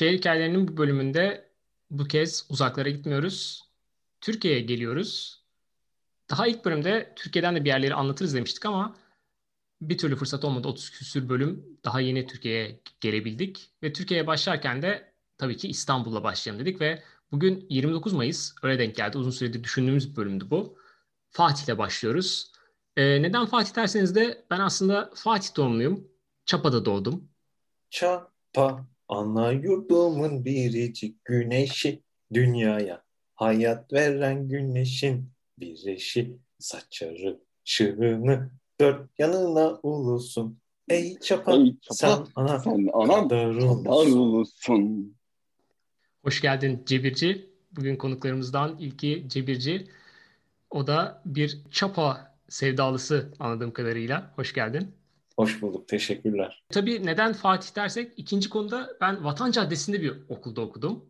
Şehir hikayelerinin bu bölümünde bu kez uzaklara gitmiyoruz. Türkiye'ye geliyoruz. Daha ilk bölümde Türkiye'den de bir yerleri anlatırız demiştik ama bir türlü fırsat olmadı. 30 küsür bölüm daha yeni Türkiye'ye gelebildik. Ve Türkiye'ye başlarken de tabii ki İstanbul'la başlayalım dedik ve bugün 29 Mayıs öyle denk geldi. Uzun süredir düşündüğümüz bir bölümdü bu. Fatih'le başlıyoruz. Ee, neden Fatih derseniz de ben aslında Fatih doğumluyum. Çapa'da doğdum. Çapa ana yurdumun biricik güneşi dünyaya hayat veren güneşin bir eşi saçarı şığını dört yanına ulusun. Ey çapa, Ey çapa, sen ana Sen anam kadar kadar ulusun. ulusun. Hoş geldin Cebirci. Bugün konuklarımızdan ilki Cebirci. O da bir Çapa sevdalısı anladığım kadarıyla. Hoş geldin. Hoş bulduk, teşekkürler. Tabii neden Fatih dersek ikinci konuda ben Vatan Caddesi'nde bir okulda okudum.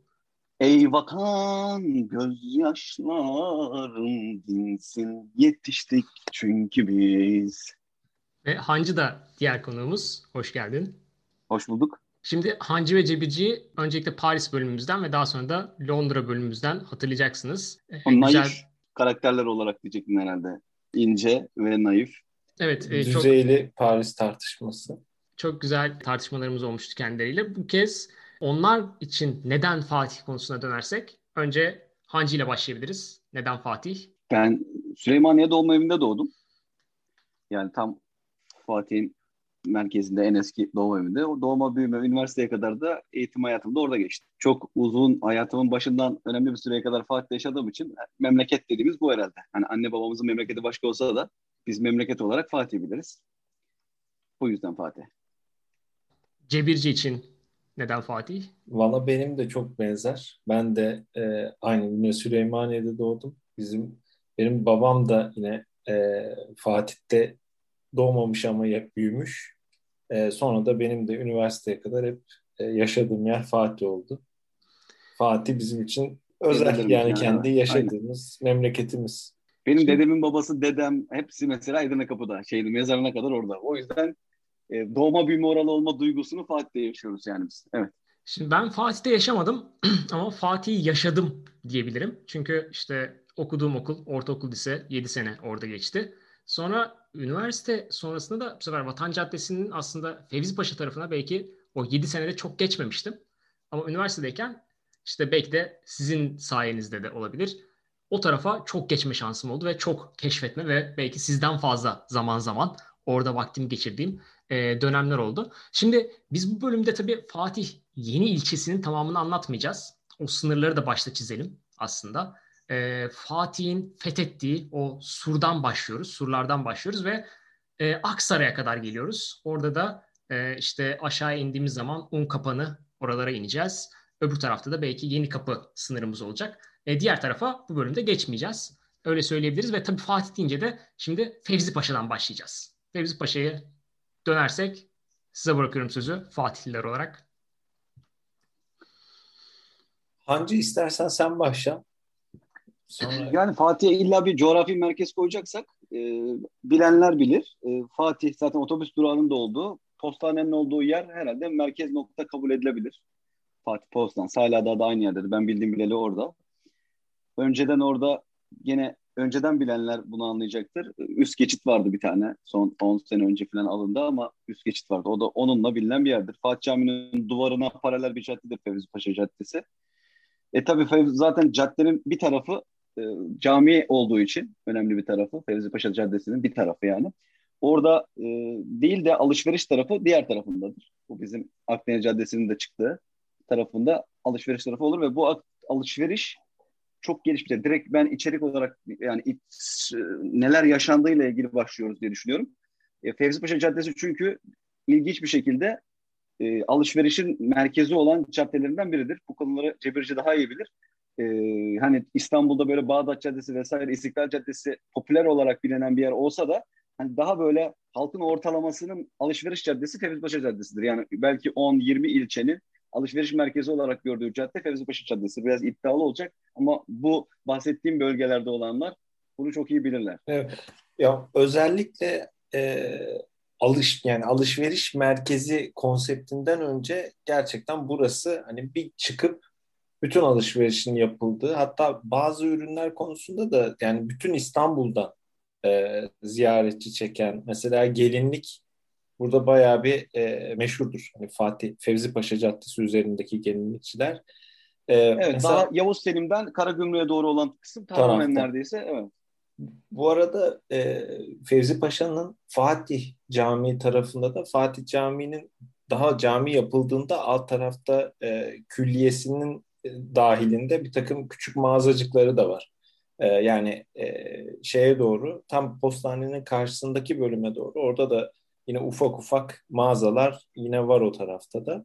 Ey vatan gözyaşlarım dinsin yetiştik çünkü biz. Ve Hancı da diğer konuğumuz. Hoş geldin. Hoş bulduk. Şimdi Hancı ve Cebirci'yi öncelikle Paris bölümümüzden ve daha sonra da Londra bölümümüzden hatırlayacaksınız. Ee, O naif güzel- karakterler olarak diyecektim herhalde. İnce ve naif. Evet, e, çok Düzeyli Paris tartışması. çok güzel tartışmalarımız olmuştu kendileriyle. Bu kez onlar için neden Fatih konusuna dönersek önce Hancı ile başlayabiliriz. Neden Fatih? Ben Süleymaniye doğum evinde doğdum. Yani tam Fatih'in merkezinde en eski doğum evinde. O doğuma büyüme üniversiteye kadar da eğitim hayatım da orada geçti. Çok uzun hayatımın başından önemli bir süreye kadar Fatih'te yaşadığım için memleket dediğimiz bu herhalde. Hani anne babamızın memleketi başka olsa da biz memleket olarak Fatih biliriz. Bu yüzden Fatih. Cebirci için neden Fatih? Valla benim de çok benzer. Ben de e, aynı yine Süleymaniye'de doğdum. Bizim benim babam da yine e, Fatih'te doğmamış ama hep büyümüş. E, sonra da benim de üniversiteye kadar hep e, yaşadığım yer Fatih oldu. Fatih bizim için özel Dedelerimiz yani yani, kendi aynen. yaşadığımız memleketimiz. Benim dedemin babası, dedem hepsi mesela Edirne Kapı'da. Şeydi, mezarına kadar orada. O yüzden e, doğma büyüme oralı olma duygusunu Fatih'te yaşıyoruz yani biz. Evet. Şimdi ben Fatih'te yaşamadım ama Fatih'i yaşadım diyebilirim. Çünkü işte okuduğum okul, ortaokul lise 7 sene orada geçti. Sonra üniversite sonrasında da bu sefer Vatan Caddesi'nin aslında Fevzi Paşa tarafına belki o 7 senede çok geçmemiştim. Ama üniversitedeyken işte belki de sizin sayenizde de olabilir. O tarafa çok geçme şansım oldu ve çok keşfetme ve belki sizden fazla zaman zaman orada vaktimi geçirdiğim e, dönemler oldu. Şimdi biz bu bölümde tabii Fatih yeni ilçesinin tamamını anlatmayacağız. O sınırları da başta çizelim aslında. E, Fatih'in fethettiği o surdan başlıyoruz, surlardan başlıyoruz ve e, Aksaray'a kadar geliyoruz. Orada da e, işte aşağı indiğimiz zaman Unkapanı oralara ineceğiz. Öbür tarafta da belki Yeni Kapı sınırımız olacak. E, diğer tarafa bu bölümde geçmeyeceğiz. Öyle söyleyebiliriz ve tabii Fatih deyince de şimdi Fevzi Paşa'dan başlayacağız. Fevzi Paşa'yı dönersek size bırakıyorum sözü Fatihliler olarak. Hancı istersen sen başla. Sonra Yani Fatih'e illa bir coğrafi merkez koyacaksak e, bilenler bilir. E, Fatih zaten otobüs durağının da olduğu, postanenin olduğu yer herhalde merkez nokta kabul edilebilir. Fatih Postan. Hala da aynı yerdedir. Ben bildiğim bileli orada. Önceden orada gene önceden bilenler bunu anlayacaktır. Üst geçit vardı bir tane. Son 10 sene önce falan alındı ama üst geçit vardı. O da onunla bilinen bir yerdir. Fatih Camii'nin duvarına paralel bir caddedir Fevzi Paşa Caddesi. E tabii zaten caddenin bir tarafı e, cami olduğu için önemli bir tarafı. Fevzi Paşa Caddesi'nin bir tarafı yani. Orada e, değil de alışveriş tarafı diğer tarafındadır. Bu bizim Akdeniz Caddesi'nin de çıktığı tarafında alışveriş tarafı olur ve bu alışveriş çok gelişmiş. Direkt ben içerik olarak yani iç- neler yaşandığıyla ilgili başlıyoruz diye düşünüyorum. E, Fevzi Paşa Caddesi çünkü ilginç bir şekilde e, alışverişin merkezi olan caddelerinden biridir. Bu konuları Cebirci daha iyi bilir. E, hani İstanbul'da böyle Bağdat Caddesi vesaire İstiklal Caddesi popüler olarak bilinen bir yer olsa da hani daha böyle halkın ortalamasının alışveriş caddesi Fevzi Paşa Caddesi'dir. Yani belki 10-20 ilçenin alışveriş merkezi olarak gördüğü cadde Fevzi Paşa Caddesi. Biraz iddialı olacak ama bu bahsettiğim bölgelerde olanlar bunu çok iyi bilirler. Evet. Ya özellikle e, alış yani alışveriş merkezi konseptinden önce gerçekten burası hani bir çıkıp bütün alışverişin yapıldığı hatta bazı ürünler konusunda da yani bütün İstanbul'dan e, ziyaretçi çeken mesela gelinlik burada bayağı bir e, meşhurdur. Hani Fatih Fevzi Paşa Caddesi üzerindeki gelinlikçiler. E, evet mesela, daha Yavuz Selim'den Karagümrük'e doğru olan kısım tamamen neredeyse evet. Bu arada e, Fevzi Paşa'nın Fatih Camii tarafında da Fatih Camii'nin daha cami yapıldığında alt tarafta e, külliyesinin dahilinde bir takım küçük mağazacıkları da var. E, yani e, şeye doğru tam postanenin karşısındaki bölüme doğru orada da yine ufak ufak mağazalar yine var o tarafta da.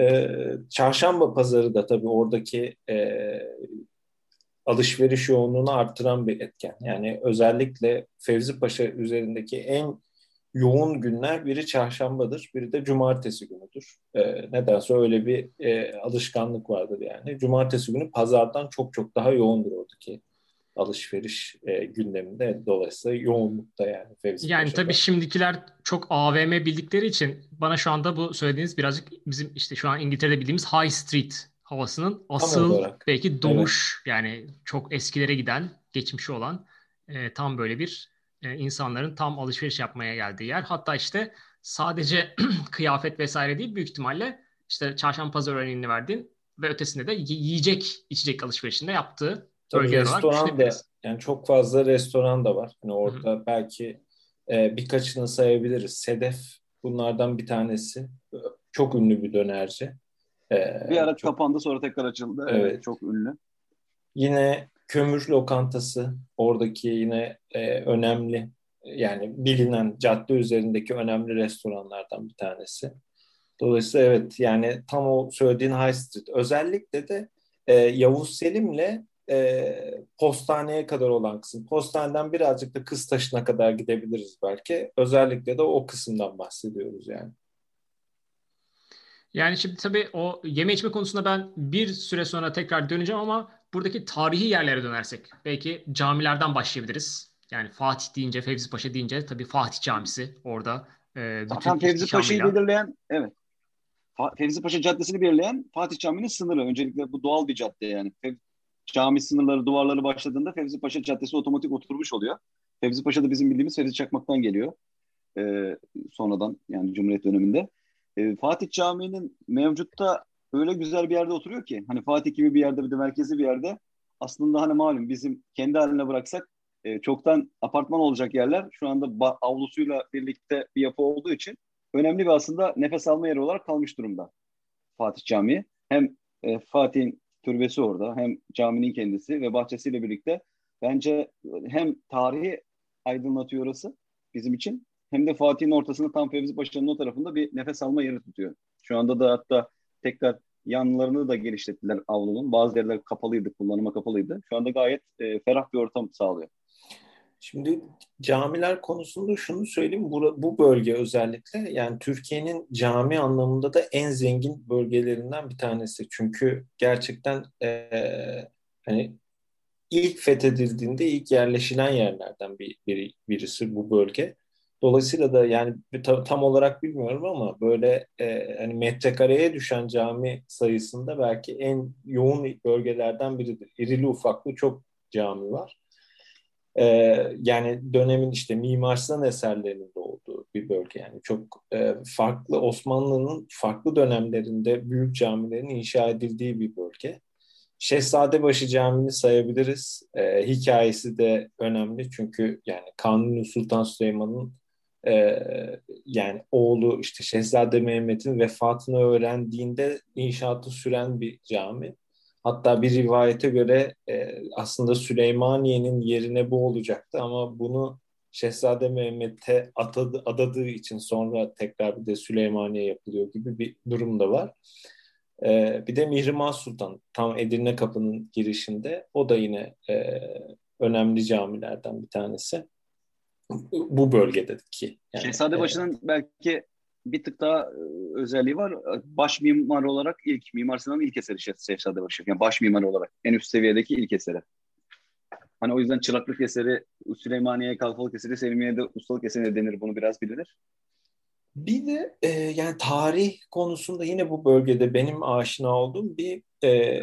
E, çarşamba pazarı da tabii oradaki e, alışveriş yoğunluğunu arttıran bir etken. Yani özellikle Fevzi Paşa üzerindeki en yoğun günler biri çarşambadır, biri de cumartesi günüdür. E, nedense öyle bir e, alışkanlık vardır yani. Cumartesi günü pazardan çok çok daha yoğundur oradaki alışveriş e, gündeminde. Dolayısıyla yoğunlukta yani Fevzi Yani Paşa'da. tabii şimdikiler çok AVM bildikleri için bana şu anda bu söylediğiniz birazcık bizim işte şu an İngiltere'de bildiğimiz High Street havasının asıl belki doğuş evet. yani çok eskilere giden, geçmişi olan e, tam böyle bir e, insanların tam alışveriş yapmaya geldiği yer. Hatta işte sadece kıyafet vesaire değil büyük ihtimalle işte çarşamba pazar örneğini verdin ve ötesinde de yiyecek içecek alışverişinde yaptığı Tabii bölgeler restoran da yani çok fazla restoran da var. Hani orada Hı-hı. belki e, birkaçını sayabiliriz. Sedef bunlardan bir tanesi. Çok ünlü bir dönerci. Ee, bir ara çok, kapandı sonra tekrar açıldı. Evet. evet. Çok ünlü. Yine kömür lokantası oradaki yine e, önemli yani bilinen cadde üzerindeki önemli restoranlardan bir tanesi. Dolayısıyla evet yani tam o söylediğin High Street. Özellikle de e, Yavuz Selim'le e, postaneye kadar olan kısım. Postaneden birazcık da Kıztaşı'na kadar gidebiliriz belki. Özellikle de o kısımdan bahsediyoruz yani. Yani şimdi tabii o yeme içme konusunda ben bir süre sonra tekrar döneceğim ama buradaki tarihi yerlere dönersek belki camilerden başlayabiliriz. Yani Fatih deyince, Fevzi Paşa deyince tabii Fatih Camisi orada. E, Zaten Fevzi Paşa'yı belirleyen, evet. Fevzi Paşa Caddesi'ni belirleyen Fatih Camii'nin sınırı. Öncelikle bu doğal bir cadde yani. Fev, cami sınırları, duvarları başladığında Fevzi Paşa Caddesi otomatik oturmuş oluyor. Fevzi Paşa da bizim bildiğimiz Fevzi Çakmak'tan geliyor. Ee, sonradan yani Cumhuriyet döneminde. E, Fatih Camii'nin mevcutta öyle güzel bir yerde oturuyor ki hani Fatih gibi bir yerde bir de merkezi bir yerde aslında hani malum bizim kendi haline bıraksak e, çoktan apartman olacak yerler şu anda avlusuyla birlikte bir yapı olduğu için önemli bir aslında nefes alma yeri olarak kalmış durumda Fatih Camii. Hem e, Fatih'in türbesi orada hem caminin kendisi ve bahçesiyle birlikte bence hem tarihi aydınlatıyor orası bizim için hem de Fatih'in ortasında tam Fevzi Paşa'nın o tarafında bir nefes alma yeri tutuyor. Şu anda da hatta tekrar yanlarını da geliştirdiler avlunun. Bazı yerler kapalıydı, kullanıma kapalıydı. Şu anda gayet e, ferah bir ortam sağlıyor. Şimdi camiler konusunda şunu söyleyeyim. Bu, bu bölge özellikle yani Türkiye'nin cami anlamında da en zengin bölgelerinden bir tanesi. Çünkü gerçekten e, hani ilk fethedildiğinde ilk yerleşilen yerlerden bir, bir birisi bu bölge. Dolayısıyla da yani tam olarak bilmiyorum ama böyle e, hani metrekareye düşen cami sayısında belki en yoğun bölgelerden biridir. İrili ufaklı çok cami var. E, yani dönemin işte Mimar Sinan eserlerinin de olduğu bir bölge yani çok e, farklı Osmanlı'nın farklı dönemlerinde büyük camilerin inşa edildiği bir bölge. Şehzadebaşı Camii'ni sayabiliriz. E, hikayesi de önemli çünkü yani Kanuni Sultan Süleyman'ın e, yani oğlu işte Şehzade Mehmet'in vefatını öğrendiğinde inşaatı süren bir cami. Hatta bir rivayete göre e, aslında Süleymaniye'nin yerine bu olacaktı ama bunu Şehzade Mehmet'e atadı, adadığı için sonra tekrar bir de Süleymaniye yapılıyor gibi bir durum da var. Ee, bir de Mihrimah Sultan tam Edirne Kapı'nın girişinde o da yine e, önemli camilerden bir tanesi bu bölgedeki. Yani, Şehzadebaşı'nın e, belki bir tık daha e, özelliği var. Baş mimar olarak ilk Mimar Sinan'ın ilk eseri Şehzadebaşı. Yani baş mimar olarak en üst seviyedeki ilk eseri. Hani o yüzden çıraklık eseri, Süleymaniye kalfalık eseri, Selimiye'de ustalık eseri denir. Bunu biraz bilinir. Bir de e, yani tarih konusunda yine bu bölgede benim aşina olduğum bir e,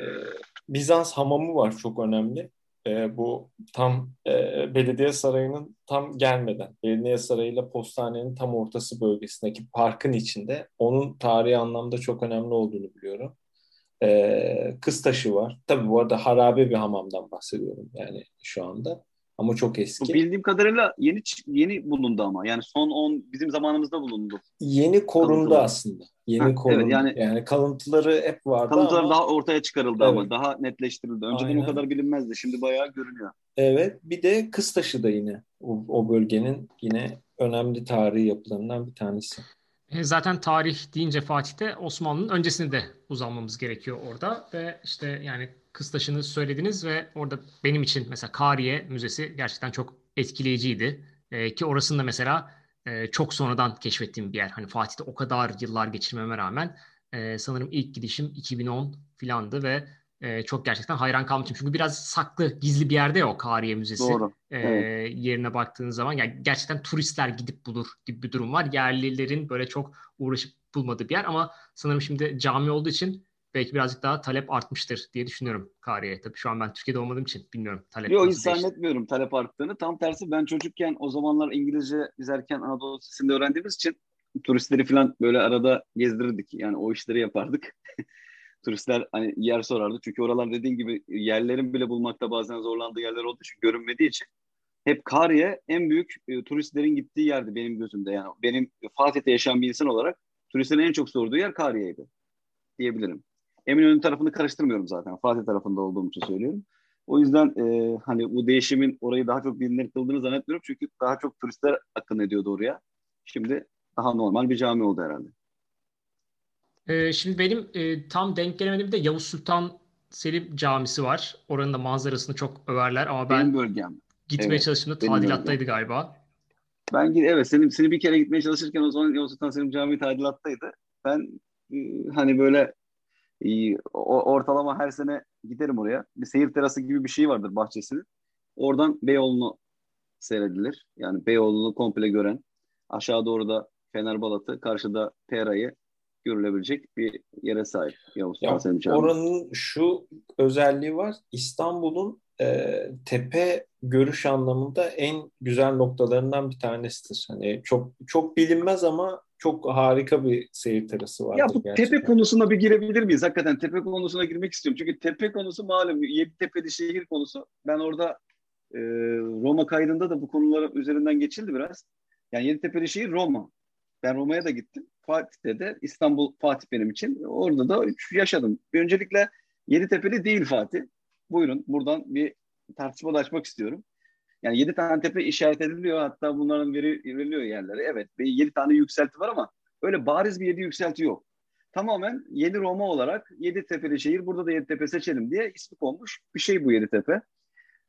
Bizans hamamı var çok önemli. E, bu tam e, belediye sarayının tam gelmeden, belediye sarayıyla postanenin tam ortası bölgesindeki parkın içinde onun tarihi anlamda çok önemli olduğunu biliyorum. E, kız taşı var. Tabii bu arada harabe bir hamamdan bahsediyorum yani şu anda. Ama çok eski. Bildiğim kadarıyla yeni yeni bulundu ama. Yani son 10 bizim zamanımızda bulundu. Yeni korundu Kalıntılar. aslında. Yeni ha, korundu. Evet, yani, yani kalıntıları hep vardı kalıntılar ama... daha ortaya çıkarıldı evet. ama daha netleştirildi. Önceden Aynen. o kadar bilinmezdi. Şimdi bayağı görünüyor. Evet. Bir de Kıstaşı da yine o, o bölgenin yine önemli tarihi yapılarından bir tanesi. E, zaten tarih deyince Fatih'te Osmanlı'nın öncesinde de uzanmamız gerekiyor orada ve işte yani Kıstaş'ını söylediniz ve orada benim için mesela Kariye Müzesi gerçekten çok etkileyiciydi. E, ki orasında mesela e, çok sonradan keşfettiğim bir yer. Hani Fatih'te o kadar yıllar geçirmeme rağmen e, sanırım ilk gidişim 2010 filandı ve e, çok gerçekten hayran kalmıştım. Çünkü biraz saklı, gizli bir yerde ya o Kariye Müzesi. Doğru. E, evet. Yerine baktığınız zaman yani gerçekten turistler gidip bulur gibi bir durum var. Yerlilerin böyle çok uğraşıp bulmadığı bir yer ama sanırım şimdi cami olduğu için belki birazcık daha talep artmıştır diye düşünüyorum Kariye'ye. Tabii şu an ben Türkiye'de olmadığım için bilmiyorum talep Yok hiç zannetmiyorum talep arttığını. Tam tersi ben çocukken o zamanlar İngilizce bizerken Anadolu Lisesi'nde öğrendiğimiz için turistleri falan böyle arada gezdirirdik. Yani o işleri yapardık. Turistler hani yer sorardı. Çünkü oralar dediğin gibi yerlerin bile bulmakta bazen zorlandığı yerler olduğu için görünmediği için hep Kariye en büyük e, turistlerin gittiği yerdi benim gözümde. Yani benim Fatih'te yaşayan bir insan olarak turistlerin en çok sorduğu yer Kariye'ydi diyebilirim. Eminönü tarafını karıştırmıyorum zaten. Fatih tarafında olduğum için söylüyorum. O yüzden e, hani bu değişimin orayı daha çok bilinir kıldığını zannetmiyorum. Çünkü daha çok turistler akın ediyordu oraya. Şimdi daha normal bir cami oldu herhalde. Ee, şimdi benim e, tam denk gelemedim de Yavuz Sultan Selim Camisi var. Oranın da manzarasını çok överler ama ben benim bölgem. gitmeye evet, çalıştığımda tadilattaydı galiba. Ben evet senin seni bir kere gitmeye çalışırken o zaman Yavuz Sultan Selim Camii tadilattaydı. Ben e, hani böyle ortalama her sene giderim oraya. Bir seyir terası gibi bir şey vardır bahçesinin. Oradan Beyoğlu'nu seyredilir. Yani Beyoğlu'nu komple gören. Aşağı doğru da Fenerbalat'ı, karşıda Pera'yı görülebilecek bir yere sahip. Yavuz ya, oranın şu özelliği var. İstanbul'un e, tepe görüş anlamında en güzel noktalarından bir tanesidir. Hani çok çok bilinmez ama çok harika bir seyir terası var. Ya bu gerçekten. tepe konusuna bir girebilir miyiz? Hakikaten tepe konusuna girmek istiyorum. Çünkü tepe konusu malum Yeditepe'li şehir konusu. Ben orada e, Roma kaydında da bu konular üzerinden geçildi biraz. Yani Yeditepe'li şehir Roma. Ben Roma'ya da gittim. Fatih'te de İstanbul Fatih benim için. Orada da yaşadım. Öncelikle Yeditepe'li değil Fatih. Buyurun buradan bir tartışma açmak istiyorum. Yani 7 tane tepe işaret ediliyor. Hatta bunların veri, veriliyor yerlere. Evet 7 tane yükselti var ama öyle bariz bir 7 yükselti yok. Tamamen Yeni Roma olarak 7 tepeli şehir burada da 7 tepe seçelim diye ismi konmuş bir şey bu 7 tepe.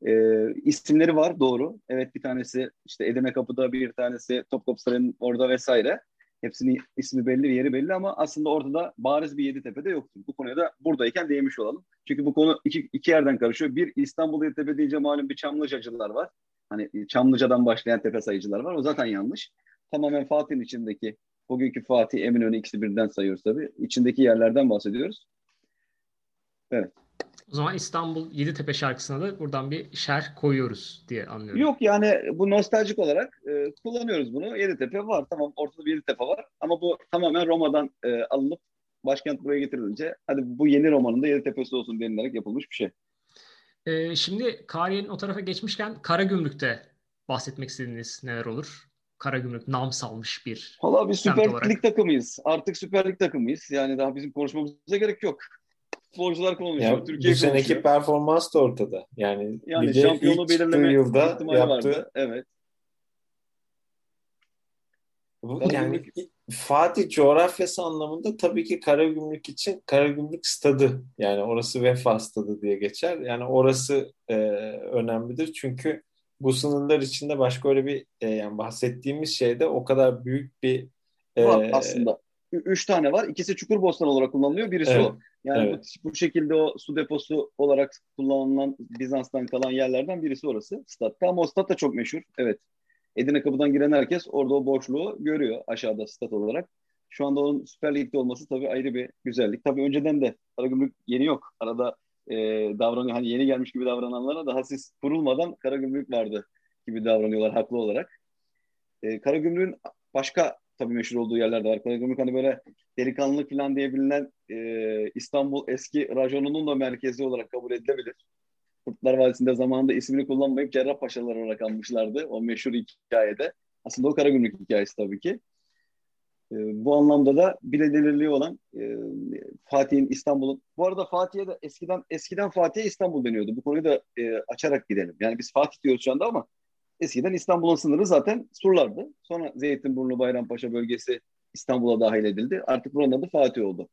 Ee, isimleri var doğru. Evet bir tanesi işte Edirne Kapı'da bir tanesi Topkapı Sarayı'nın orada vesaire. Hepsinin ismi belli, yeri belli ama aslında ortada bariz bir Yeditepe de yoktu. Bu konuya da buradayken değmiş olalım. Çünkü bu konu iki, iki yerden karışıyor. Bir İstanbul Yeditepe deyince malum bir Çamlıcacılar var. Hani Çamlıca'dan başlayan tepe sayıcılar var. O zaten yanlış. Tamamen Fatih'in içindeki bugünkü Fatih, Eminönü ikisi birden sayıyoruz tabii. İçindeki yerlerden bahsediyoruz. Evet. O zaman İstanbul Yeditepe şarkısına da buradan bir şer koyuyoruz diye anlıyorum. Yok yani bu nostaljik olarak e, kullanıyoruz bunu. Yeditepe var tamam ortada bir Yeditepe var ama bu tamamen Roma'dan e, alınıp başkent buraya getirilince hadi bu yeni romanın da Yeditepe'si olsun denilerek yapılmış bir şey. E, şimdi Kariye'nin o tarafa geçmişken Karagümrük'te bahsetmek istediğiniz neler olur? Karagümrük nam salmış bir Valla bir Süper Lig takımıyız. Artık Süper Lig takımıyız. Yani daha bizim konuşmamıza gerek yok futbolcular konuşuyor. Ya, Türkiye bu seneki konuşuyor. performans da ortada. Yani, yani şampiyonu belirleme yılda yaptı. Vardı. Evet. Bu, yani Fatih coğrafyası anlamında tabii ki Karagümrük için Karagümrük stadı yani orası Vefa stadı diye geçer. Yani orası e, önemlidir çünkü bu sınırlar içinde başka öyle bir e, yani bahsettiğimiz şeyde o kadar büyük bir e, aslında. Üç tane var. İkisi Çukurbostan olarak kullanılıyor. Birisi evet. o. Yani evet. bu, bu şekilde o su deposu olarak kullanılan Bizans'tan kalan yerlerden birisi orası. Statta ama o stat da çok meşhur. Evet. Edirne Kapı'dan giren herkes orada o boşluğu görüyor aşağıda stat olarak. Şu anda onun Süper Lig'de olması tabii ayrı bir güzellik. Tabii önceden de Karagümrük yeni yok. Arada e, davranıyor. Hani yeni gelmiş gibi davrananlara daha siz kurulmadan Karagümrük vardı gibi davranıyorlar haklı olarak. E, Karagümrük'ün başka tabii meşhur olduğu yerler de var. Karagümrük hani böyle delikanlılık falan diye bilinen e, İstanbul eski rajonunun da merkezi olarak kabul edilebilir. Kurtlar Vadisi'nde zamanında ismini kullanmayıp Cerrahpaşalar olarak almışlardı o meşhur hikayede. Aslında o Karagümrük hikayesi tabii ki. E, bu anlamda da bilinirliği olan e, Fatih'in İstanbul'un bu arada Fatih'e de eskiden eskiden Fatih'e İstanbul deniyordu. Bu konuyu da e, açarak gidelim. Yani biz Fatih diyoruz şu anda ama eskiden İstanbul'un sınırı zaten surlardı. Sonra Zeytinburnu Bayrampaşa bölgesi İstanbul'a dahil edildi. Artık buranın adı Fatih oldu.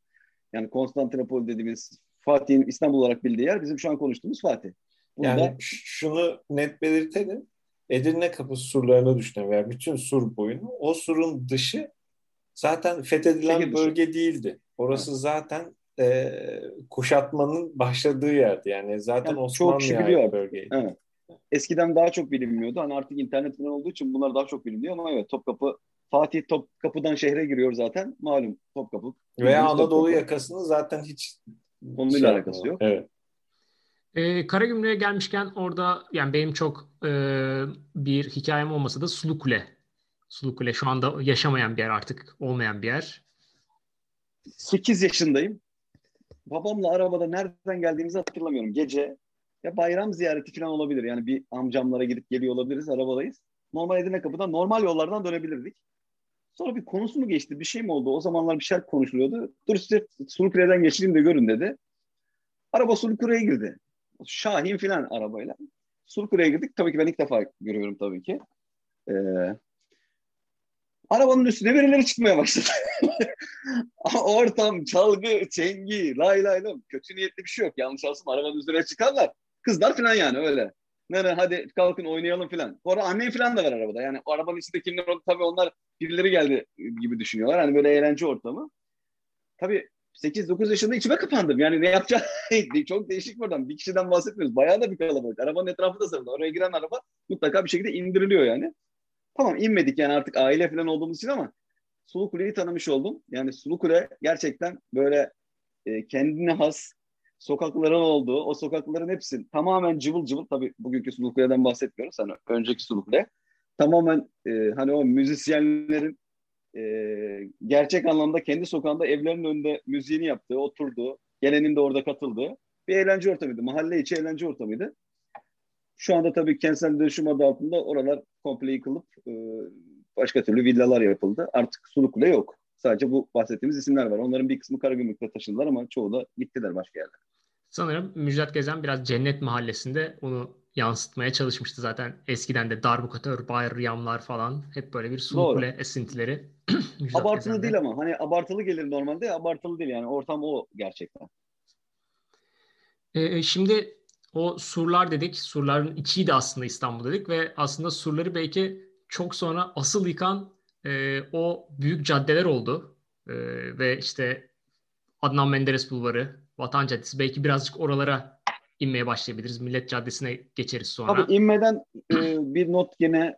Yani Konstantinopol dediğimiz Fatih'in İstanbul olarak bildiği yer bizim şu an konuştuğumuz Fatih. Burada... Yani şunu net belirtelim. Edirne kapısı surlarını düşünün veya bütün sur boyunu. O surun dışı zaten fethedilen Şehir bölge dışı. değildi. Orası evet. zaten e, kuşatmanın başladığı yerdi. Yani zaten yani Osmanlı'ya bölgeydi. Evet. Eskiden daha çok bilinmiyordu. Hani artık internet falan olduğu için bunlar daha çok biliniyor ama evet Topkapı Fatih Topkapı'dan şehre giriyor zaten. Malum Topkapı. Veya Anadolu Topkapı. yakasını zaten hiç konuyla şey alakası yok. Evet. Ee, Karagümrük'e gelmişken orada yani benim çok e, bir hikayem olmasa da Sulu Kule. Sulu Kule şu anda yaşamayan bir yer artık olmayan bir yer. 8 yaşındayım. Babamla arabada nereden geldiğimizi hatırlamıyorum. Gece ya bayram ziyareti falan olabilir. Yani bir amcamlara gidip geliyor olabiliriz. Arabadayız. Normal Edirne Kapı'dan normal yollardan dönebilirdik. Sonra bir konusu mu geçti? Bir şey mi oldu? O zamanlar bir şeyler konuşuluyordu. Dur size Sulukule'den geçeyim de görün dedi. Araba Sulukule'ye girdi. Şahin filan arabayla. Sulukule'ye girdik. Tabii ki ben ilk defa görüyorum tabii ki. Ee, arabanın üstüne birileri çıkmaya başladı. Ortam, çalgı, çengi, lay lay lay. Kötü niyetli bir şey yok. Yanlış alsın arabanın üzerine çıkarlar. Kızlar falan yani öyle. Nere hadi kalkın oynayalım falan. Sonra anne falan da var arabada. Yani arabanın içinde kimler oldu tabii onlar birileri geldi gibi düşünüyorlar. Hani böyle eğlence ortamı. Tabii 8-9 yaşında içime kapandım. Yani ne yapacağım? Çok değişik buradan. Bir kişiden bahsetmiyoruz. Bayağı da bir kalabalık. Arabanın etrafı da sarıldı. Oraya giren araba mutlaka bir şekilde indiriliyor yani. Tamam inmedik yani artık aile falan olduğumuz için ama Sulu Kule'yi tanımış oldum. Yani Sulu Kule gerçekten böyle e, kendine has sokakların olduğu, o sokakların hepsi tamamen cıvıl cıvıl. Tabii bugünkü Sulu Kule'den bahsetmiyoruz. Hani önceki Sulu Kule. Tamamen e, hani o müzisyenlerin e, gerçek anlamda kendi sokağında evlerin önünde müziğini yaptığı, oturduğu, gelenin de orada katıldığı bir eğlence ortamıydı. Mahalle içi eğlence ortamıydı. Şu anda tabii kentsel dönüşüm adı altında oralar komple yıkılıp e, başka türlü villalar yapıldı. Artık Sulu Kule yok. Sadece bu bahsettiğimiz isimler var. Onların bir kısmı Karagümrük'te taşındılar ama çoğu da gittiler başka yerlere. Sanırım Müjdat Gezen biraz Cennet Mahallesi'nde onu yansıtmaya çalışmıştı zaten. Eskiden de darbukatör, bayriyamlar falan hep böyle bir Sulukule esintileri. abartılı Gezen'de. değil ama hani abartılı gelir normalde abartılı değil yani ortam o gerçekten. Ee, şimdi o surlar dedik. Surların içiydi aslında İstanbul dedik ve aslında surları belki çok sonra asıl yıkan e, o büyük caddeler oldu. E, ve işte Adnan Menderes Bulvarı, Vatan Caddesi belki birazcık oralara inmeye başlayabiliriz. Millet Caddesi'ne geçeriz sonra. Tabii inmeden e, bir not yine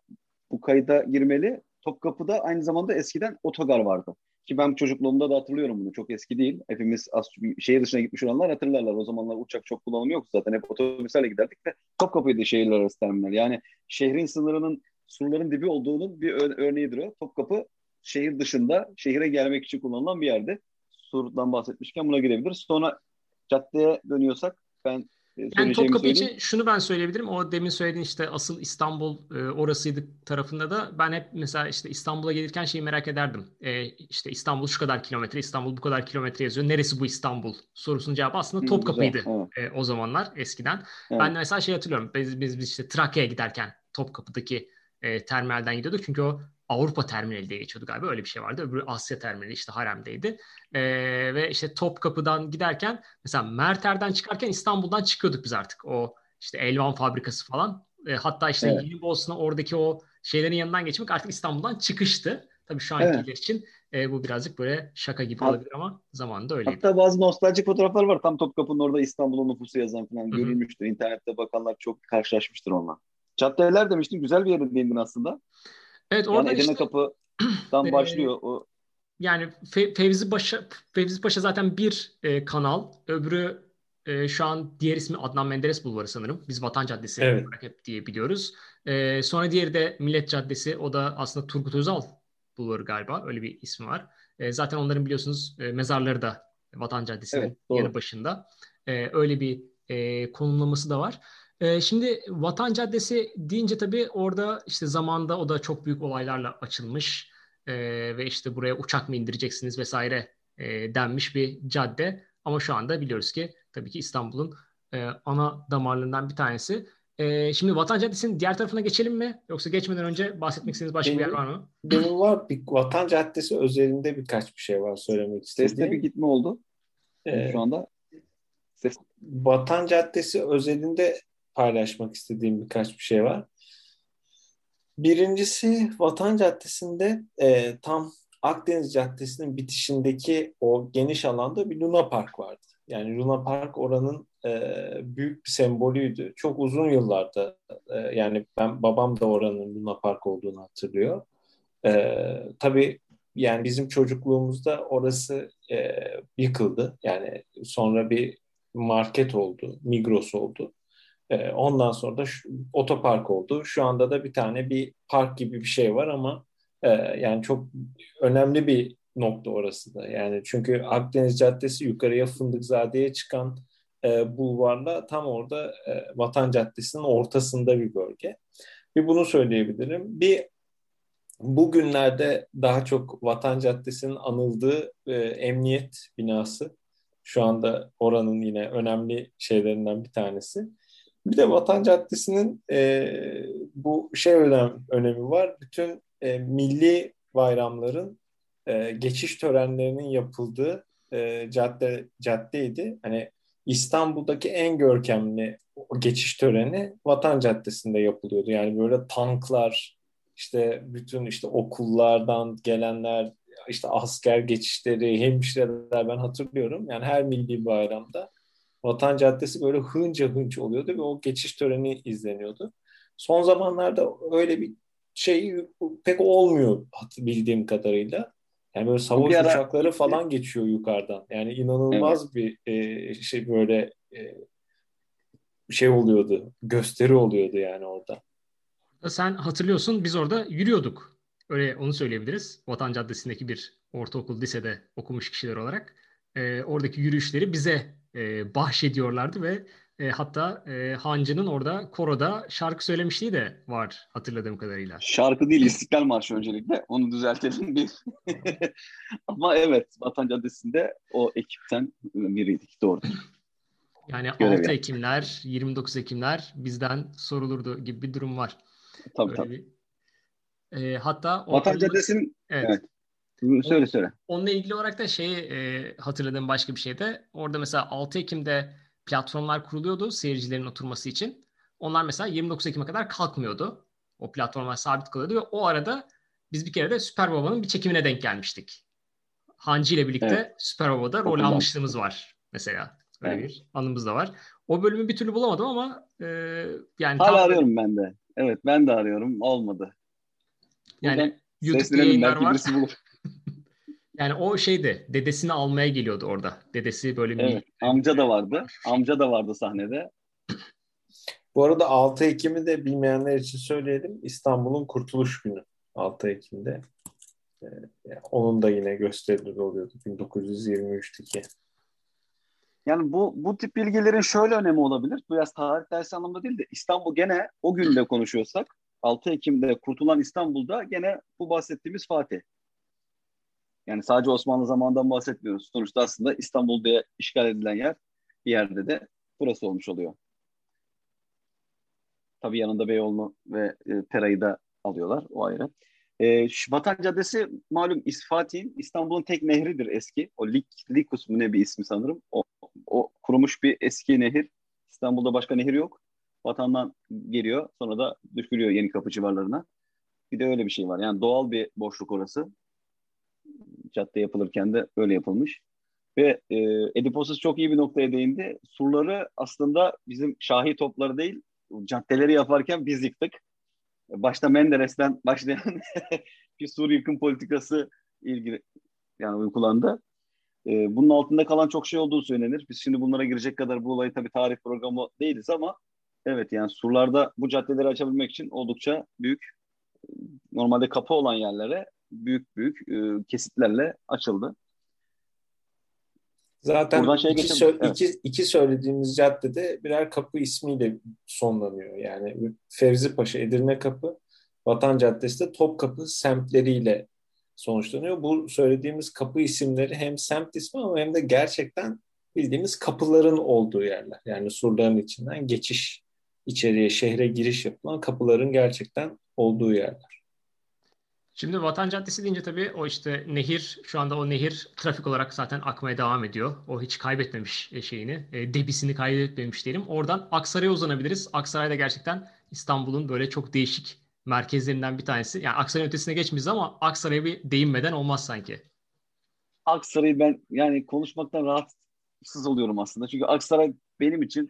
bu kayıda girmeli. Topkapı'da aynı zamanda eskiden otogar vardı. Ki ben çocukluğumda da hatırlıyorum bunu. Çok eski değil. Hepimiz az, şehir dışına gitmiş olanlar hatırlarlar. O zamanlar uçak çok kullanımı yoktu zaten. Hep otobüslerle giderdik ve Topkapı'ydı şehirler arası terminal. Yani şehrin sınırının surların dibi olduğunun bir örneğidir o. Topkapı şehir dışında şehire gelmek için kullanılan bir yerde. Sur'dan bahsetmişken buna girebiliriz. Sonra caddeye dönüyorsak ben e, yani Topkapı için şunu ben söyleyebilirim. O demin söylediğin işte asıl İstanbul e, orasıydı tarafında da ben hep mesela işte İstanbul'a gelirken şeyi merak ederdim. E, işte İstanbul şu kadar kilometre, İstanbul bu kadar kilometre yazıyor. Neresi bu İstanbul sorusunun cevabı aslında Topkapı'ydı e, o zamanlar eskiden. Evet. Ben de mesela şey hatırlıyorum. Biz, biz, biz işte Trakya'ya giderken Topkapı'daki e, terminalden gidiyorduk. Çünkü o Avrupa terminali diye geçiyordu galiba. Öyle bir şey vardı. Öbürü Asya terminali işte Harem'deydi. E, ve işte Topkapı'dan giderken mesela Merter'den çıkarken İstanbul'dan çıkıyorduk biz artık. O işte Elvan fabrikası falan. E, hatta işte evet. Yeni Bosna oradaki o şeylerin yanından geçmek artık İstanbul'dan çıkıştı. Tabii şu ankiler evet. için e, bu birazcık böyle şaka gibi Hat, olabilir ama zamanında öyleydi. Hatta bazı nostaljik fotoğraflar var. Tam Topkapı'nın orada İstanbul'un nüfusu yazan falan Hı-hı. görülmüştür. İnternette bakanlar çok karşılaşmıştır onunla. caddeler demiştin. Güzel bir yere değindin aslında. Evet orada yani Edirne işte, Kapı'dan başlıyor. O yani Fe, Fevzi Paşa Fevzi Paşa zaten bir e, kanal, öbürü e, şu an diğer ismi Adnan Menderes Bulvarı sanırım. Biz Vatan Caddesi evet. olarak hep diye biliyoruz. E, sonra diğeri de Millet Caddesi. O da aslında Turgut Özal Bulvarı galiba. Öyle bir ismi var. E, zaten onların biliyorsunuz e, mezarları da Vatan Caddesi'nin evet, yanı başında. E, öyle bir e, konumlaması da var. E, şimdi Vatan Caddesi deyince tabii orada işte zamanda o da çok büyük olaylarla açılmış e, ve işte buraya uçak mı indireceksiniz vesaire e, denmiş bir cadde. Ama şu anda biliyoruz ki tabii ki İstanbul'un e, ana damarlarından bir tanesi. E, şimdi Vatan Caddesi'nin diğer tarafına geçelim mi? Yoksa geçmeden önce bahsetmek istediğiniz başka benim, bir yer var mı? Benim var. Bir, Vatan Caddesi özelinde birkaç bir şey var söylemek istediğim. Seste bir gitme oldu. Ee, şu anda. Ses... Vatan Caddesi özelinde paylaşmak istediğim birkaç bir şey var. Birincisi Vatan Caddesi'nde e, tam Akdeniz Caddesi'nin bitişindeki o geniş alanda bir Luna Park vardı. Yani Luna Park oranın e, büyük bir sembolüydü. Çok uzun yıllarda e, yani ben babam da oranın Luna Park olduğunu hatırlıyor. E, tabii yani bizim çocukluğumuzda orası e, yıkıldı. Yani sonra bir market oldu, Migros oldu. E, ondan sonra da şu, otopark oldu. Şu anda da bir tane bir park gibi bir şey var ama e, yani çok önemli bir nokta orası da. Yani çünkü Akdeniz Caddesi yukarıya Fındıkzade'ye çıkan e, bulvarla tam orada e, Vatan Caddesi'nin ortasında bir bölge. Bir bunu söyleyebilirim. Bir bugünlerde daha çok Vatan Caddesi'nin anıldığı e, emniyet binası. Şu anda oranın yine önemli şeylerinden bir tanesi. Bir de Vatan Caddesi'nin e, bu şey önem, önemi var. Bütün e, milli bayramların e, geçiş törenlerinin yapıldığı e, cadde caddeydi. Hani İstanbul'daki en görkemli geçiş töreni Vatan Caddesi'nde yapılıyordu. Yani böyle tanklar, işte bütün işte okullardan gelenler, işte asker geçişleri, hemşireler ben hatırlıyorum. Yani her milli bayramda Vatan Caddesi böyle hınca hınç oluyordu ve o geçiş töreni izleniyordu. Son zamanlarda öyle bir şey pek olmuyor bildiğim kadarıyla. Yani böyle savaş bir ara, uçakları falan geçiyor yukarıdan. Yani inanılmaz evet. bir e, şey böyle e, şey oluyordu. Gösteri oluyordu yani orada. Sen hatırlıyorsun biz orada yürüyorduk. Öyle onu söyleyebiliriz. Vatan Caddesi'ndeki bir ortaokul, lisede okumuş kişiler olarak. E, oradaki yürüyüşleri bize e, bahşediyorlardı ve e, hatta e, Hancı'nın orada koroda şarkı söylemişliği de var hatırladığım kadarıyla. Şarkı değil İstiklal Marşı öncelikle. Onu düzeltelim bir. Ama evet Vatan Caddesi'nde o ekipten biriydik. Doğru. Yani Görev 6 Ekimler, 29 Ekimler bizden sorulurdu gibi bir durum var. Tabii Öyle tabii. Bir, e, hatta Vatan Caddesi'nin evet. evet. Söyle söyle. Onunla ilgili olarak da şeyi e, hatırladığım başka bir şey de orada mesela 6 Ekim'de platformlar kuruluyordu seyircilerin oturması için. Onlar mesela 29 Ekim'e kadar kalkmıyordu. O platformlar sabit kalıyordu ve o arada biz bir kere de Süper Baba'nın bir çekimine denk gelmiştik. Hancı ile birlikte evet. Süper Baba'da rol almışlığımız var mesela. Öyle evet. bir anımız da var. O bölümü bir türlü bulamadım ama e, yani hala tam... arıyorum ben de. Evet ben de arıyorum. Olmadı. Yani YouTube yayınlar var. Yani o şeydi, dedesini almaya geliyordu orada. Dedesi böyle bir... Evet, amca da vardı. Amca da vardı sahnede. Bu arada 6 Ekim'i de bilmeyenler için söyleyelim. İstanbul'un Kurtuluş Günü 6 Ekim'de. Ee, onun da yine gösterileri oluyordu 1923'teki. Yani bu bu tip bilgilerin şöyle önemi olabilir. Biraz tarih dersi anlamında değil de İstanbul gene o günde konuşuyorsak 6 Ekim'de kurtulan İstanbul'da gene bu bahsettiğimiz Fatih. Yani sadece Osmanlı zamanından bahsetmiyoruz. Sonuçta aslında İstanbul işgal edilen yer bir yerde de burası olmuş oluyor. Tabii yanında Beyoğlu ve e, Pera'yı da alıyorlar. O ayrı. E, Vatan Caddesi malum İsfatih'in İstanbul'un tek nehridir eski. O Lik, Likus mu ne bir ismi sanırım. O, o kurumuş bir eski nehir. İstanbul'da başka nehir yok. Vatandan geliyor sonra da düşürüyor yeni kapı civarlarına. Bir de öyle bir şey var. Yani doğal bir boşluk orası cadde yapılırken de öyle yapılmış. Ve e, Ediposuz çok iyi bir noktaya değindi. Surları aslında bizim şahi topları değil, caddeleri yaparken biz yıktık. Başta Menderes'ten başlayan bir sur yıkım politikası ilgili yani uygulandı. E, bunun altında kalan çok şey olduğu söylenir. Biz şimdi bunlara girecek kadar bu olayı tabii tarih programı değiliz ama evet yani surlarda bu caddeleri açabilmek için oldukça büyük normalde kapı olan yerlere büyük büyük e, kesitlerle açıldı. Zaten iki, sö- evet. iki, iki söylediğimiz caddede birer kapı ismiyle sonlanıyor. Yani Fevzi Paşa, Edirne Kapı, Vatan Caddesi de Topkapı semtleriyle sonuçlanıyor. Bu söylediğimiz kapı isimleri hem semt ismi ama hem de gerçekten bildiğimiz kapıların olduğu yerler. Yani surların içinden geçiş içeriye, şehre giriş yapılan kapıların gerçekten olduğu yerler. Şimdi Vatan Caddesi deyince tabii o işte nehir, şu anda o nehir trafik olarak zaten akmaya devam ediyor. O hiç kaybetmemiş e, şeyini, e, debisini kaybetmemiş diyelim. Oradan Aksaray'a uzanabiliriz. Aksaray da gerçekten İstanbul'un böyle çok değişik merkezlerinden bir tanesi. Yani Aksaray'ın ötesine geçmeyiz ama Aksaray'a bir değinmeden olmaz sanki. Aksaray'ı ben yani konuşmaktan rahatsız oluyorum aslında. Çünkü Aksaray benim için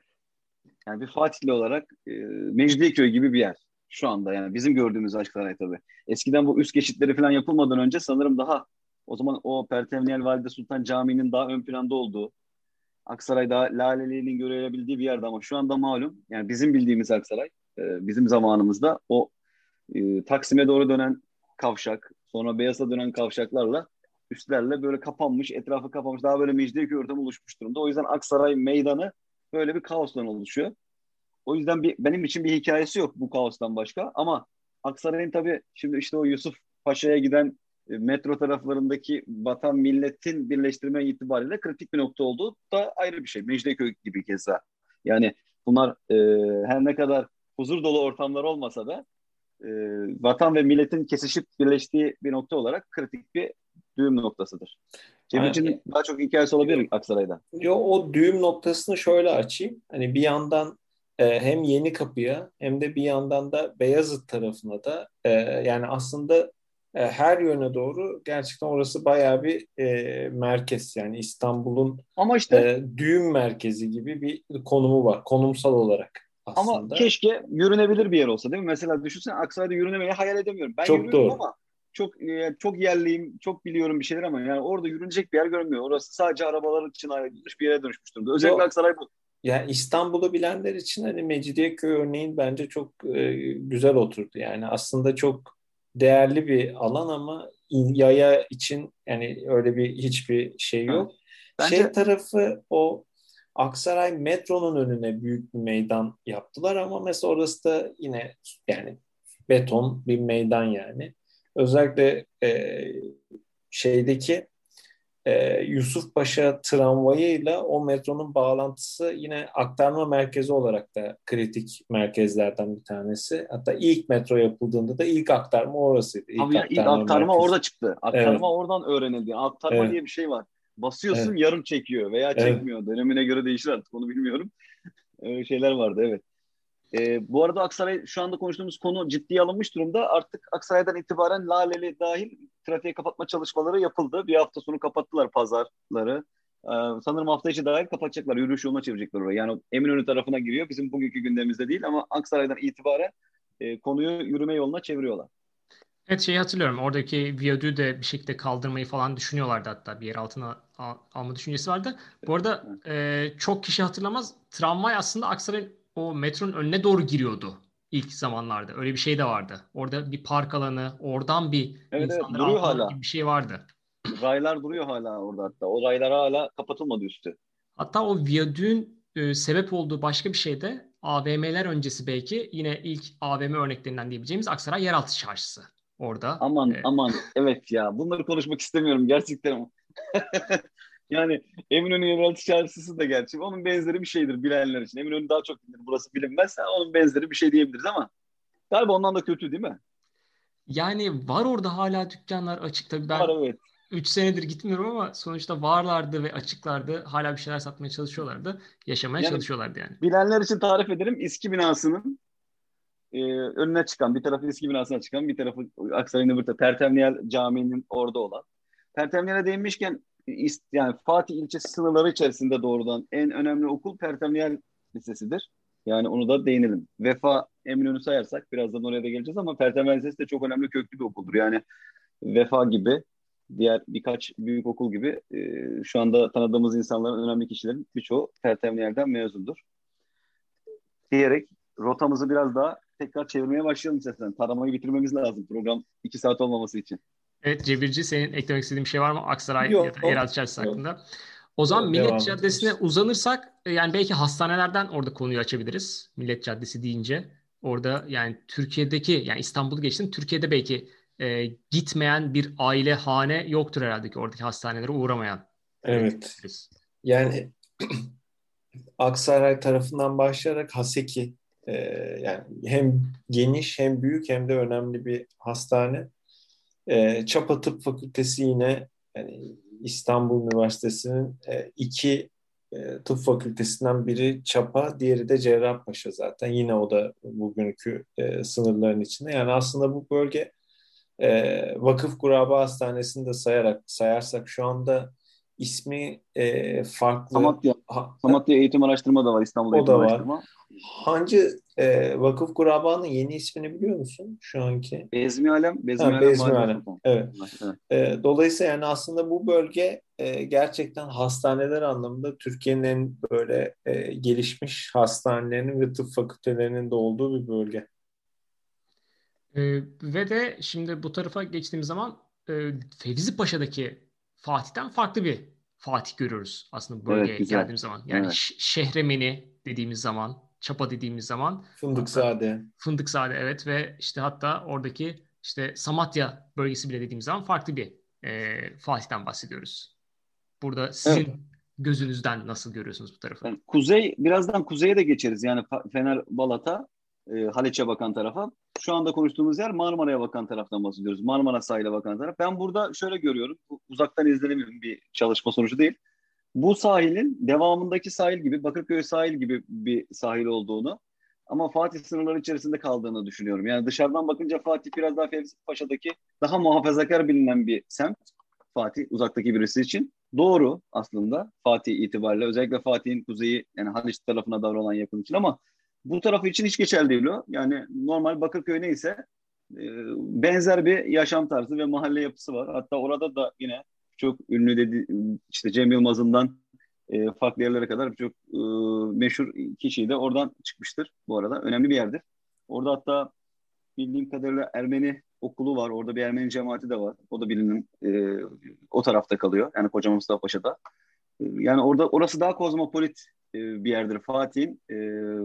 yani bir Fatihli olarak e, Mecidiyeköy gibi bir yer şu anda yani bizim gördüğümüz Aksaray tabii. Eskiden bu üst geçitleri falan yapılmadan önce sanırım daha o zaman o Pertevniyel Valide Sultan Camii'nin daha ön planda olduğu Aksaray daha laleliğinin görülebildiği bir yerde ama şu anda malum yani bizim bildiğimiz Aksaray e, bizim zamanımızda o e, Taksim'e doğru dönen kavşak sonra Beyaz'a dönen kavşaklarla üstlerle böyle kapanmış etrafı kapanmış daha böyle Mecidiyeköy ortamı oluşmuş durumda. O yüzden Aksaray meydanı böyle bir kaostan oluşuyor. O yüzden bir, benim için bir hikayesi yok bu kaostan başka. Ama Aksaray'ın tabii şimdi işte o Yusuf Paşa'ya giden e, metro taraflarındaki vatan milletin birleştirme itibariyle kritik bir nokta olduğu da ayrı bir şey. Mecidiyeköy gibi keza. Yani bunlar e, her ne kadar huzur dolu ortamlar olmasa da e, vatan ve milletin kesişip birleştiği bir nokta olarak kritik bir düğüm noktasıdır. Cem için daha çok hikayesi olabilir Aksaray'da. Yo o düğüm noktasını şöyle açayım. Hani bir yandan e, hem Yeni Kapı'ya hem de bir yandan da Beyazıt tarafına da e, yani aslında e, her yöne doğru gerçekten orası bayağı bir e, merkez yani İstanbul'un ama işte e, düğüm merkezi gibi bir konumu var konumsal olarak. Aslında. Ama keşke yürünebilir bir yer olsa değil mi? Mesela düşünsene Aksaray'da yürünemeyi hayal edemiyorum. Ben çok doğru. ama çok e, çok yerliyim, çok biliyorum bir şeyler ama yani orada yürünecek bir yer görünmüyor. Orası sadece arabalar için ayrılmış bir yere dönüşmüş durumda. Özellikle. Aksaray bu. Yani İstanbul'u bilenler için hani Mecidiyeköy örneğin bence çok e, güzel oturdu. Yani aslında çok değerli bir alan ama yaya için yani öyle bir hiçbir şey yok. Bence... Şey tarafı o Aksaray metronun önüne büyük bir meydan yaptılar ama mesela orası da yine yani beton bir meydan yani. Özellikle e, şeydeki e, Yusuf Paşa tramvayıyla o metronun bağlantısı yine aktarma merkezi olarak da kritik merkezlerden bir tanesi. Hatta ilk metro yapıldığında da ilk aktarma orasıydı. İlk Abi aktarma, ilk aktarma orada çıktı. Aktarma evet. oradan öğrenildi. Aktarma evet. diye bir şey var. Basıyorsun evet. yarım çekiyor veya çekmiyor. Evet. Dönemine göre değişir artık onu bilmiyorum. Öyle şeyler vardı evet. E, bu arada Aksaray şu anda konuştuğumuz konu ciddiye alınmış durumda. Artık Aksaray'dan itibaren Laleli dahil trafiğe kapatma çalışmaları yapıldı. Bir hafta sonu kapattılar pazarları. Ee, sanırım hafta içi dahil kapatacaklar. Yürüyüş yoluna çevirecekler orayı. Yani Eminönü tarafına giriyor. Bizim bugünkü gündemimizde değil ama Aksaray'dan itibaren e, konuyu yürüme yoluna çeviriyorlar. Evet şeyi hatırlıyorum. Oradaki viyadüğü de bir şekilde kaldırmayı falan düşünüyorlardı hatta. Bir yer altına al, alma düşüncesi vardı. Bu arada e, çok kişi hatırlamaz. Tramvay aslında Aksaray o metronun önüne doğru giriyordu ilk zamanlarda. Öyle bir şey de vardı. Orada bir park alanı, oradan bir evet, insanlar evet, hala. gibi bir şey vardı. Raylar duruyor hala orada hatta. O raylar hala kapatılmadı üstü. Hatta o viyadüğün e, sebep olduğu başka bir şey de AVM'ler öncesi belki yine ilk AVM örneklerinden diyebileceğimiz Aksaray Yeraltı Çarşısı. Orada. Aman e, aman evet ya bunları konuşmak istemiyorum gerçekten. Yani Eminönü Yeraltı Çarşısı da gerçi onun benzeri bir şeydir bilenler için. Eminönü daha çok bilinir. Burası bilinmez. Onun benzeri bir şey diyebiliriz ama galiba ondan da kötü değil mi? Yani var orada hala dükkanlar açık tabii ben var, evet. 3 senedir gitmiyorum ama sonuçta varlardı ve açıklardı. Hala bir şeyler satmaya çalışıyorlardı. Yaşamaya yani, çalışıyorlardı yani. Bilenler için tarif ederim. İSKİ binasının e, önüne çıkan, bir tarafı İSKİ binasına çıkan, bir tarafı Aksaray'ın öbür tarafı Pertemniyel Camii'nin orada olan. Pertemniyel'e değinmişken yani Fatih ilçesi sınırları içerisinde doğrudan en önemli okul Pertemniyel Lisesi'dir. Yani onu da değinelim. Vefa Eminönü sayarsak birazdan oraya da geleceğiz ama Pertemen Lisesi de çok önemli köklü bir okuldur. Yani Vefa gibi diğer birkaç büyük okul gibi e, şu anda tanıdığımız insanların önemli kişilerin birçoğu Pertemenlerden mezundur. Diyerek rotamızı biraz daha tekrar çevirmeye başlayalım istersen. Taramayı bitirmemiz lazım program iki saat olmaması için. Evet Cebirci senin eklemek istediğin bir şey var mı Aksaray Yok, ya da yeraltı çarşısı hakkında? O zaman Yok, Millet Caddesi'ne ederiz. uzanırsak e, yani belki hastanelerden orada konuyu açabiliriz. Millet Caddesi deyince orada yani Türkiye'deki yani İstanbul'u geçtim Türkiye'de belki e, gitmeyen bir aile hane yoktur herhalde ki oradaki hastanelere uğramayan. Evet. Yani Aksaray tarafından başlayarak Haseki e, yani hem geniş hem büyük hem de önemli bir hastane. E, Çapa Tıp Fakültesi yine yani İstanbul Üniversitesi'nin e, iki e, tıp fakültesinden biri Çapa, diğeri de Cerrahpaşa zaten. Yine o da bugünkü e, sınırların içinde. Yani aslında bu bölge e, Vakıf Kuraba Hastanesi'ni de sayarak sayarsak şu anda ismi e, farklı. Samatya. Ha, Samatya Eğitim Araştırma da var İstanbul Eğitim Araştırma. Var. Hancı e, Vakıf Kuraba'nın yeni ismini biliyor musun şu anki? Bezmi Alem. Bezmi ha, Alem. Bezmi Alem. Evet. evet. E, dolayısıyla yani aslında bu bölge e, gerçekten hastaneler anlamında Türkiye'nin en böyle e, gelişmiş hastanelerinin ve tıp fakültelerinin de olduğu bir bölge. E, ve de şimdi bu tarafa geçtiğimiz zaman e, Fevzi Paşa'daki Fatih'ten farklı bir Fatih görüyoruz aslında bölgeye evet, geldiğimiz zaman. Yani evet. Şehremeni dediğimiz zaman, Çapa dediğimiz zaman. Fındıkzade. Fındıkzade evet ve işte hatta oradaki işte Samatya bölgesi bile dediğimiz zaman farklı bir e, Fatih'ten bahsediyoruz. Burada sizin evet. gözünüzden nasıl görüyorsunuz bu tarafı? Yani kuzey, birazdan kuzeye de geçeriz. Yani Fener, Balata, e, Haliç'e bakan tarafa. Şu anda konuştuğumuz yer Marmara'ya bakan taraftan bahsediyoruz. Marmara sahile bakan taraf. Ben burada şöyle görüyorum. Uzaktan izlenemiyorum bir çalışma sonucu değil. Bu sahilin devamındaki sahil gibi, Bakırköy sahil gibi bir sahil olduğunu ama Fatih sınırları içerisinde kaldığını düşünüyorum. Yani dışarıdan bakınca Fatih biraz daha Fevzi Paşa'daki daha muhafazakar bilinen bir semt. Fatih uzaktaki birisi için. Doğru aslında Fatih itibariyle. Özellikle Fatih'in kuzeyi yani Haliç tarafına davranan yakın için ama bu tarafı için hiç geçerli değil o. Yani normal Bakırköy neyse e, benzer bir yaşam tarzı ve mahalle yapısı var. Hatta orada da yine çok ünlü dedi işte Cem Yılmaz'ından e, farklı yerlere kadar birçok e, meşhur kişi de oradan çıkmıştır bu arada. Önemli bir yerdir. Orada hatta bildiğim kadarıyla Ermeni okulu var. Orada bir Ermeni cemaati de var. O da bilinen e, o tarafta kalıyor. Yani Koca Mustafa Paşa'da. E, yani orada orası daha kozmopolit e, bir yerdir Fatih'in e,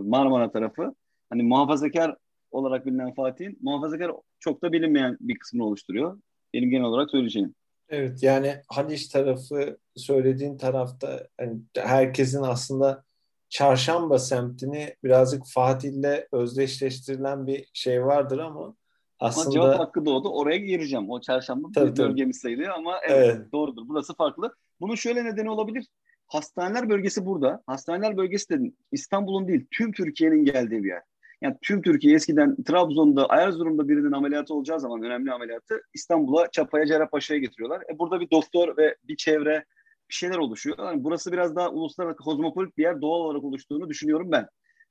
Marmara tarafı. Hani muhafazakar olarak bilinen Fatih'in muhafazakar çok da bilinmeyen bir kısmını oluşturuyor. Benim genel olarak söyleyeceğim. Evet yani Haliç tarafı söylediğin tarafta hani herkesin aslında Çarşamba semtini birazcık Fatih'le özdeşleştirilen bir şey vardır ama aslında... Ama cevap hakkı doğdu. Oraya gireceğim. O çarşamba tabii, bir bölgemiz sayılıyor ama evet, evet doğrudur. Burası farklı. Bunun şöyle nedeni olabilir. Hastaneler bölgesi burada. Hastaneler bölgesi de İstanbul'un değil tüm Türkiye'nin geldiği bir yer. Yani tüm Türkiye eskiden Trabzon'da, Erzurum'da birinin ameliyatı olacağı zaman önemli ameliyatı İstanbul'a, Çapa'ya, Cerrahpaşa'ya getiriyorlar. E burada bir doktor ve bir çevre bir şeyler oluşuyor. Yani burası biraz daha uluslararası kozmopolit bir yer doğal olarak oluştuğunu düşünüyorum ben.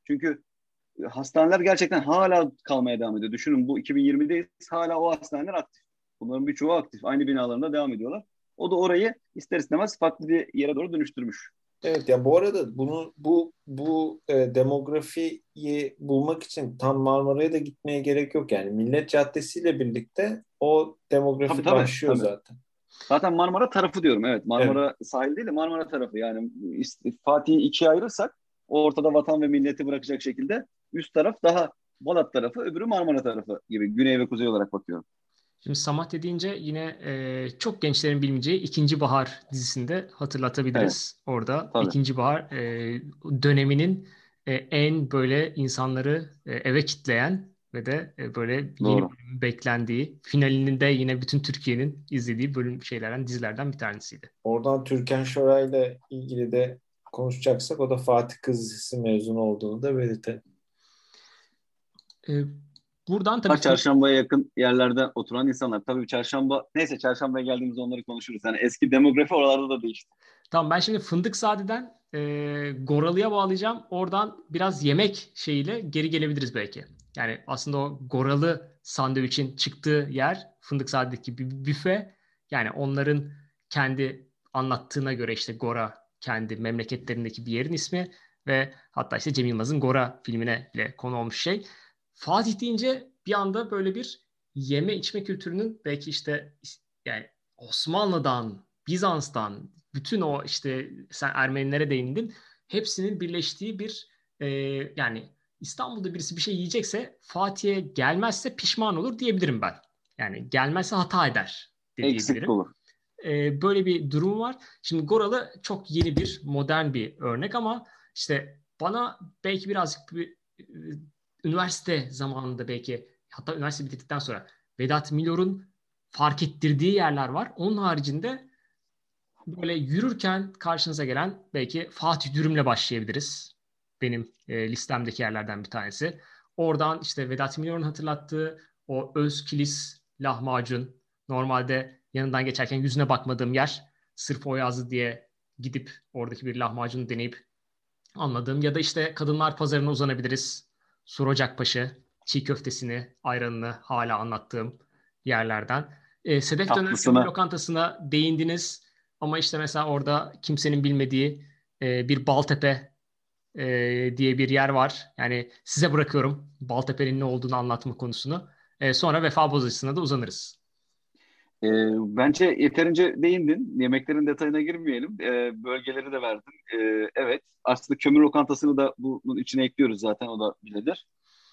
Çünkü hastaneler gerçekten hala kalmaya devam ediyor. Düşünün bu 2020'deyiz. Hala o hastaneler aktif. Bunların birçoğu aktif. Aynı binalarında devam ediyorlar. O da orayı ister istemez farklı bir yere doğru dönüştürmüş. Evet ya bu arada bunu bu bu e, demografiyi bulmak için tam Marmara'ya da gitmeye gerek yok yani Millet Caddesi ile birlikte o demografi tabii, tabii, başlıyor tabii. zaten. Zaten Marmara tarafı diyorum evet. Marmara evet. sahil değil de Marmara tarafı yani Fatih'i ikiye ayırırsak ortada vatan ve milleti bırakacak şekilde üst taraf daha Balat tarafı öbürü Marmara tarafı gibi güney ve kuzey olarak bakıyorum. Şimdi Samatya deyince yine e, çok gençlerin bilmeyeceği İkinci Bahar dizisinde hatırlatabiliriz. Evet. Orada Tabii. İkinci Bahar e, döneminin e, en böyle insanları e, eve kitleyen ve de e, böyle Doğru. yeni bölümün beklendiği, finalinin de yine bütün Türkiye'nin izlediği bölüm şeylerden, dizilerden bir tanesiydi. Oradan Türkan Şoray ile ilgili de konuşacaksak o da Fatih Kız dizisi mezunu olduğunu da belirtelim. E, Buradan tabii... çarşambaya yakın yerlerde oturan insanlar. Tabii çarşamba... Neyse çarşambaya geldiğimizde onları konuşuruz. Yani eski demografi oralarda da değişti. Tamam ben şimdi Fındık Sade'den e, Goralı'ya bağlayacağım. Oradan biraz yemek şeyiyle geri gelebiliriz belki. Yani aslında o Goralı sandviçin çıktığı yer Fındık Sade'deki bir büfe. Yani onların kendi anlattığına göre işte Gora kendi memleketlerindeki bir yerin ismi ve hatta işte Cem Yılmaz'ın Gora filmine bile konu olmuş şey. Fatih deyince bir anda böyle bir yeme içme kültürünün belki işte yani Osmanlı'dan, Bizans'tan, bütün o işte sen Ermenilere değindin. Hepsinin birleştiği bir e, yani İstanbul'da birisi bir şey yiyecekse Fatih'e gelmezse pişman olur diyebilirim ben. Yani gelmezse hata eder Eksik olur. E, böyle bir durum var. Şimdi Goralı çok yeni bir modern bir örnek ama işte bana belki birazcık bir, e, üniversite zamanında belki hatta üniversite bitirdikten sonra Vedat Milor'un fark ettirdiği yerler var. Onun haricinde böyle yürürken karşınıza gelen belki Fatih Dürüm'le başlayabiliriz. Benim e, listemdeki yerlerden bir tanesi. Oradan işte Vedat Milor'un hatırlattığı o öz kilis lahmacun. Normalde yanından geçerken yüzüne bakmadığım yer. Sırf o yazdı diye gidip oradaki bir lahmacunu deneyip anladığım. Ya da işte kadınlar pazarına uzanabiliriz. Surocakpaşa çiğ köftesini, ayranını hala anlattığım yerlerden. E, Sedef Döner Lokantası'na değindiniz. Ama işte mesela orada kimsenin bilmediği e, bir Baltepe e, diye bir yer var. Yani size bırakıyorum Baltepe'nin ne olduğunu anlatma konusunu. E, sonra vefa bozacısına da uzanırız. E, bence yeterince değindin. Yemeklerin detayına girmeyelim. E, bölgeleri de verdin. E, evet. Aslında kömür lokantasını da bunun içine ekliyoruz zaten. O da biledir.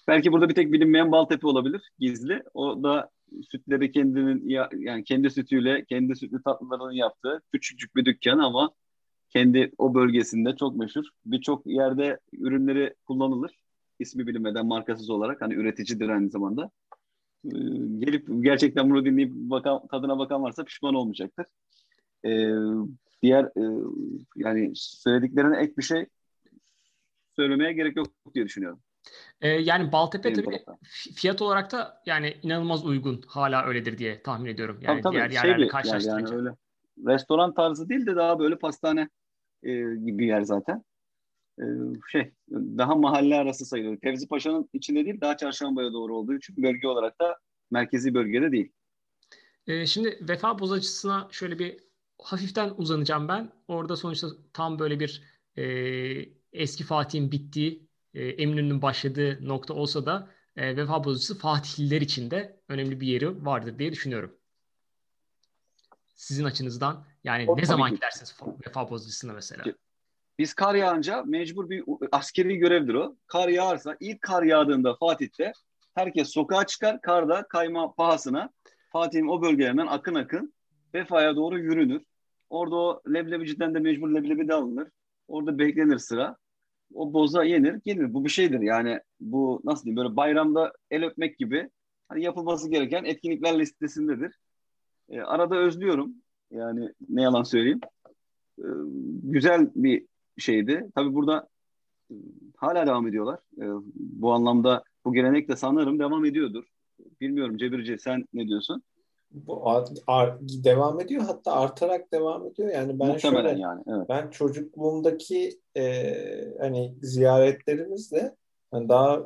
Belki burada bir tek bilinmeyen Baltepe olabilir. Gizli. O da sütleri kendinin yani kendi sütüyle kendi sütlü tatlılarını yaptığı küçücük bir dükkan ama kendi o bölgesinde çok meşhur. Birçok yerde ürünleri kullanılır. İsmi bilinmeden markasız olarak hani üreticidir aynı zamanda. Ee, gelip gerçekten bunu dinleyip bakan, tadına bakan varsa pişman olmayacaktır. Ee, diğer e, yani söylediklerine ek bir şey söylemeye gerek yok diye düşünüyorum. Ee, yani Baltepe Benim tabii fiyat olarak da yani inanılmaz uygun. Hala öyledir diye tahmin ediyorum. Yani tabii, tabii, diğer şey yerlerle karşılaştırınca. Yani öyle. Restoran tarzı değil de daha böyle pastane e, gibi bir yer zaten. E, şey daha mahalle arası sayılır. Tevzi Paşa'nın içinde değil daha çarşambaya doğru olduğu için bölge olarak da merkezi bölgede değil. E, şimdi vefa bozacısına şöyle bir hafiften uzanacağım ben. Orada sonuçta tam böyle bir e, eski Fatih'in bittiği e, Eminönü'nün başladığı nokta olsa da e, vefa bozacısı Fatihliler için de önemli bir yeri vardır diye düşünüyorum. Sizin açınızdan yani o, ne zaman ki. gidersiniz vefa bozacısına mesela? Biz kar yağınca mecbur bir askeri görevdir o. Kar yağarsa ilk kar yağdığında Fatih'te herkes sokağa çıkar karda kayma pahasına Fatih'in o bölgelerinden akın akın vefaya doğru yürünür. Orada o leblebiciden de mecbur leblebi de alınır. Orada beklenir sıra o boza yenir gelir. Bu bir şeydir yani bu nasıl diyeyim böyle bayramda el öpmek gibi hani yapılması gereken etkinlikler listesindedir. E, arada özlüyorum yani ne yalan söyleyeyim. E, güzel bir şeydi. Tabi burada e, hala devam ediyorlar. E, bu anlamda bu gelenek de sanırım devam ediyordur. Bilmiyorum Cebirci sen ne diyorsun? bu ar, devam ediyor hatta artarak devam ediyor. Yani ben Muhtemelen şöyle yani, evet. ben çocukluğumdaki e, hani ziyaretlerimizle yani daha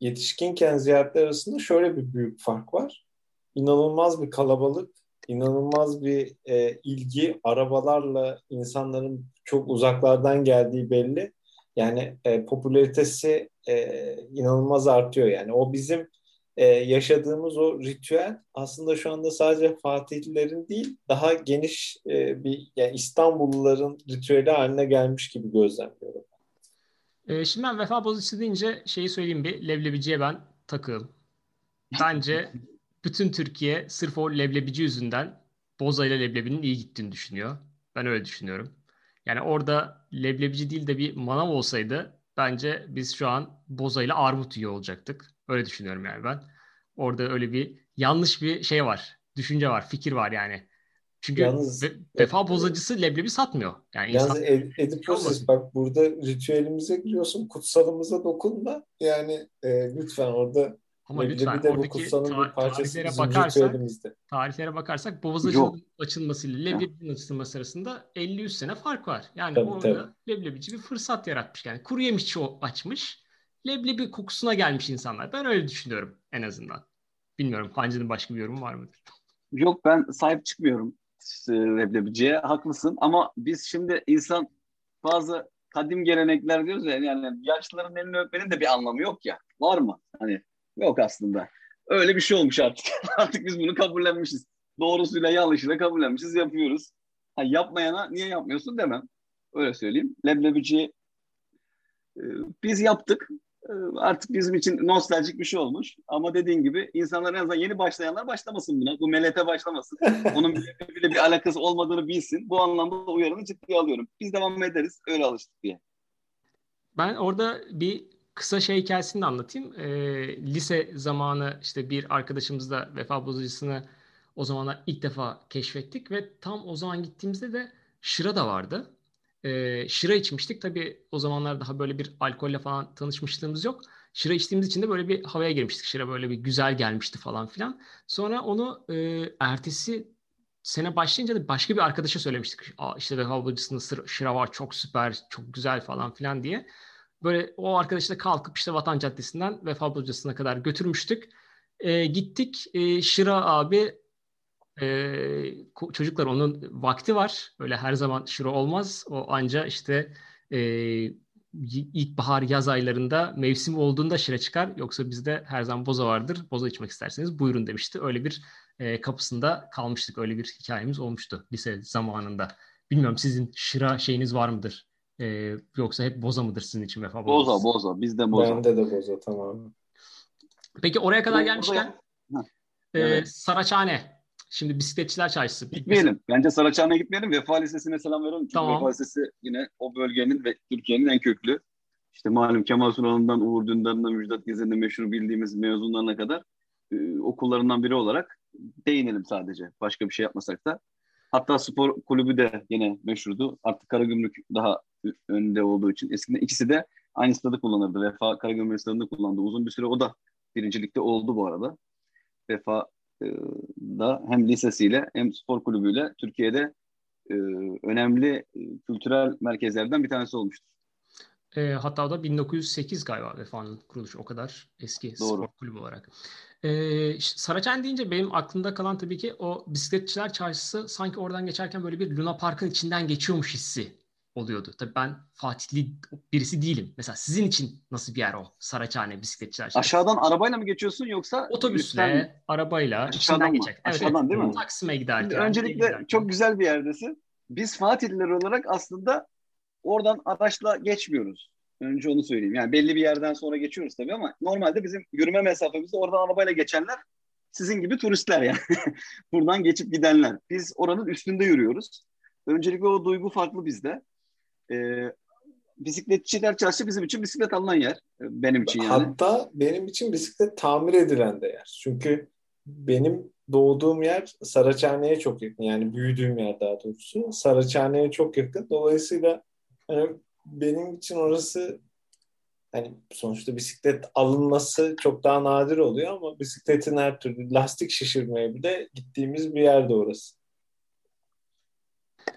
yetişkinken ziyaretler arasında şöyle bir büyük fark var. İnanılmaz bir kalabalık, inanılmaz bir e, ilgi, arabalarla insanların çok uzaklardan geldiği belli. Yani e, popülaritesi e, inanılmaz artıyor. Yani o bizim e, yaşadığımız o ritüel aslında şu anda sadece Fatihlilerin değil daha geniş e, bir yani İstanbulluların ritüeli haline gelmiş gibi gözlemliyorum. E, şimdi ben vefa bozucusu deyince şeyi söyleyeyim bir leblebiciye ben takığım. Bence bütün Türkiye sırf o leblebici yüzünden Boza ile leblebinin iyi gittiğini düşünüyor. Ben öyle düşünüyorum. Yani orada leblebici değil de bir manav olsaydı bence biz şu an Boza ile armut yiyor olacaktık. Öyle düşünüyorum yani ben. Orada öyle bir yanlış bir şey var. Düşünce var, fikir var yani. Çünkü yalnız, ve, vefa bozacısı leblebi satmıyor. Yani yalnız insan... Ed, Ediproses bak burada ritüelimize giriyorsun. Kutsalımıza dokunma. Yani e, lütfen orada Ama Leblebi lütfen oradaki ta- tarihlere bakarsak, tarihlere bakarsak bozacının açılmasıyla leblebinin açılması arasında 50-100 sene fark var. Yani tabii, orada tabii. leblebici bir fırsat yaratmış. Yani kuru yemişçi açmış. Leblebi kokusuna gelmiş insanlar. Ben öyle düşünüyorum en azından. Bilmiyorum Hancı'nın başka bir yorumu var mıdır? Yok ben sahip çıkmıyorum e, leblebiciye. Haklısın ama biz şimdi insan bazı kadim gelenekler diyoruz ya yani yaşlıların elini öpmenin de bir anlamı yok ya. Var mı? Hani yok aslında. Öyle bir şey olmuş artık. artık biz bunu kabullenmişiz. Doğrusuyla yanlışıyla kabullenmişiz yapıyoruz. Ha, yapmayana niye yapmıyorsun demem. Öyle söyleyeyim. Leblebici e, biz yaptık. Ee, artık bizim için nostaljik bir şey olmuş. Ama dediğin gibi insanlar en azından yeni başlayanlar başlamasın buna. Bu melete başlamasın. Onun bile bir alakası olmadığını bilsin. Bu anlamda uyarını ciddiye alıyorum. Biz devam ederiz. Öyle alıştık diye. Ben orada bir kısa şey hikayesini de anlatayım. E, lise zamanı işte bir arkadaşımızla vefa bozucusunu o zamanlar ilk defa keşfettik ve tam o zaman gittiğimizde de Şıra da vardı e, şıra içmiştik. Tabii o zamanlar daha böyle bir alkolle falan tanışmışlığımız yok. Şıra içtiğimiz için de böyle bir havaya girmiştik. Şıra böyle bir güzel gelmişti falan filan. Sonra onu e, ertesi sene başlayınca da başka bir arkadaşa söylemiştik. Aa, işte ve havacısında şıra var çok süper, çok güzel falan filan diye. Böyle o arkadaşla kalkıp işte Vatan Caddesi'nden Vefa Hocası'na kadar götürmüştük. E, gittik. E, Şıra abi e, çocuklar onun vakti var. Öyle her zaman şiro olmaz. O anca işte e, ilkbahar yaz aylarında mevsim olduğunda şire çıkar. Yoksa bizde her zaman boza vardır. Boza içmek isterseniz buyurun demişti. Öyle bir e, kapısında kalmıştık. Öyle bir hikayemiz olmuştu lise zamanında. Bilmiyorum sizin şıra şeyiniz var mıdır? E, yoksa hep boza mıdır sizin için vefa boza? Boza, boza. Bizde boza. Bende de boza tamam. Peki oraya kadar gelmişken e, evet. Saraçhane Şimdi bisikletçiler çarşısı. Gitmeyelim. Bence Saraçhane'ye gitmeyelim. Vefa Lisesi'ne selam verelim. Çünkü tamam. Vefa Lisesi yine o bölgenin ve Türkiye'nin en köklü. İşte malum Kemal Sunal'ından Uğur Dündar'ından Müjdat Gezen'de meşhur bildiğimiz mezunlarına kadar e, okullarından biri olarak değinelim sadece. Başka bir şey yapmasak da. Hatta spor kulübü de yine meşhurdu. Artık Karagümrük daha önde olduğu için. Eskiden ikisi de aynı stadı kullanırdı. Vefa Karagümrük stadını kullandı. Uzun bir süre o da birincilikte oldu bu arada. Vefa da hem lisesiyle hem spor kulübüyle Türkiye'de e, önemli e, kültürel merkezlerden bir tanesi olmuştur. E, hatta da 1908 galiba Vefa'nın kuruluşu o kadar eski Doğru. spor kulübü olarak. E, Saraçhane deyince benim aklımda kalan tabii ki o bisikletçiler çarşısı sanki oradan geçerken böyle bir Luna Park'ın içinden geçiyormuş hissi oluyordu. Tabii ben Fatihli birisi değilim. Mesela sizin için nasıl bir yer o? Saraçhane bisikletçiler. Aşağıdan arabayla mı geçiyorsun yoksa? Otobüsle, lütfen... arabayla aşağıdan geçecek. Evet, aşağıdan değil mi? Taksim'e giderken. Öncelikle giderken. çok güzel bir yerdesin. Biz Fatihliler olarak aslında oradan araçla geçmiyoruz. Önce onu söyleyeyim. Yani belli bir yerden sonra geçiyoruz tabii ama normalde bizim yürüme mesafemizde oradan arabayla geçenler sizin gibi turistler yani. Buradan geçip gidenler. Biz oranın üstünde yürüyoruz. Öncelikle o duygu farklı bizde e, bisikletçiler çarşı bizim için bisiklet alınan yer. E, benim için yani. Hatta benim için bisiklet tamir edilen de yer. Çünkü benim doğduğum yer Saraçhane'ye çok yakın. Yani büyüdüğüm yer daha doğrusu. Saraçhane'ye çok yakın. Dolayısıyla hani benim için orası hani sonuçta bisiklet alınması çok daha nadir oluyor ama bisikletin her türlü lastik şişirmeye bile gittiğimiz bir yerde orası.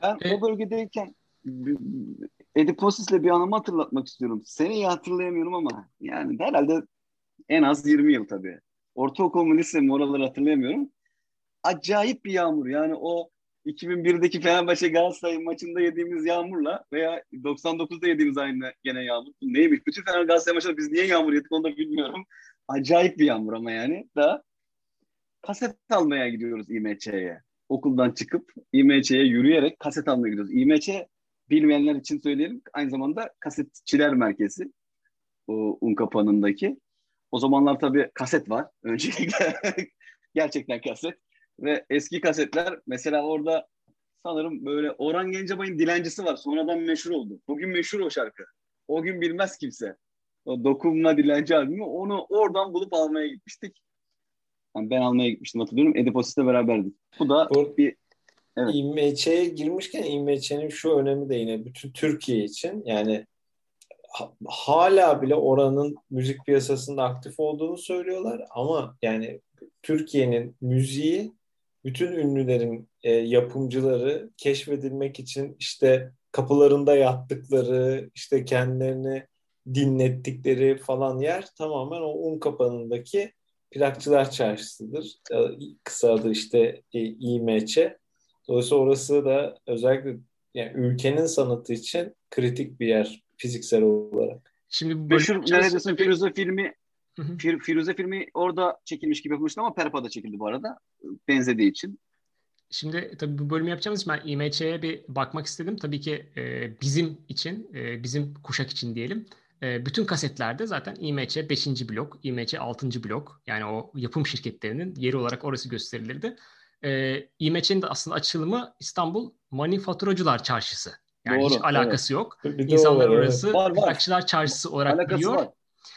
Ben o bölgedeyken Ediposis'le bir anımı hatırlatmak istiyorum. Seni iyi hatırlayamıyorum ama yani herhalde en az 20 yıl tabii. Ortaokul mu lise mi oraları hatırlayamıyorum. Acayip bir yağmur. Yani o 2001'deki Fenerbahçe Galatasaray maçında yediğimiz yağmurla veya 99'da yediğimiz aynı gene yağmur. Neymiş? Bütün Fener Galatasaray maçında biz niye yağmur yedik onu da bilmiyorum. Acayip bir yağmur ama yani. Da kaset almaya gidiyoruz İMÇ'ye. Okuldan çıkıp İMÇ'ye yürüyerek kaset almaya gidiyoruz. İMÇ bilmeyenler için söyleyelim. Aynı zamanda kasetçiler merkezi. O Unkapanı'ndaki. O zamanlar tabii kaset var. Öncelikle gerçekten kaset. Ve eski kasetler mesela orada sanırım böyle Orhan Gencebay'ın dilencisi var. Sonradan meşhur oldu. Bugün meşhur o şarkı. O gün bilmez kimse. O Dokunma Dilenci albümü. Onu oradan bulup almaya gitmiştik. Yani ben almaya gitmiştim hatırlıyorum. Ediposis'te beraberdik. Bu da bir Evet. İMÇ'ye girmişken İMÇ'nin şu önemi de yine bütün Türkiye için yani hala bile oranın müzik piyasasında aktif olduğunu söylüyorlar ama yani Türkiye'nin müziği bütün ünlülerin e, yapımcıları keşfedilmek için işte kapılarında yattıkları, işte kendilerini dinlettikleri falan yer tamamen o un kapanındaki plakçılar çarşısıdır. Kısa adı işte e, İMÇ. Dolayısıyla orası da özellikle yani ülkenin sanatı için kritik bir yer fiziksel olarak. Şimdi meşhur neredeyse Firuze filmi Fir, Firuze filmi orada çekilmiş gibi yapılmıştı ama Perpa'da çekildi bu arada. Benzediği için. Şimdi tabii bu bölümü yapacağımız için ben IMÇ'ye bir bakmak istedim. Tabii ki e, bizim için, e, bizim kuşak için diyelim. E, bütün kasetlerde zaten IMÇ 5. blok, IMÇ 6. blok. Yani o yapım şirketlerinin yeri olarak orası gösterilirdi. E, IMÇ'nin de aslında açılımı İstanbul Manifaturacılar Çarşısı. Yani Doğru, hiç alakası evet. yok. Bir İnsanlar var, orası evet. Plakçılar Çarşısı olarak alakası biliyor. Var.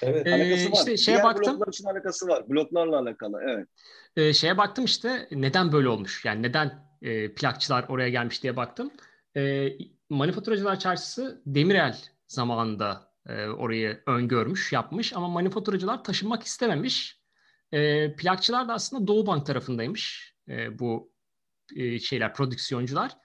Evet. Ee, alakası var. İşte şeye Diğer baktım. bloklar için alakası var. Bloklarla alakalı. Evet. Ee, şeye baktım işte neden böyle olmuş? Yani neden e, plakçılar oraya gelmiş diye baktım. E, Manifaturacılar Çarşısı Demirel zamanında e, orayı öngörmüş, yapmış ama manifaturacılar taşınmak istememiş. E, plakçılar da aslında Doğu Bank tarafındaymış e, bu e, şeyler, prodüksiyoncular.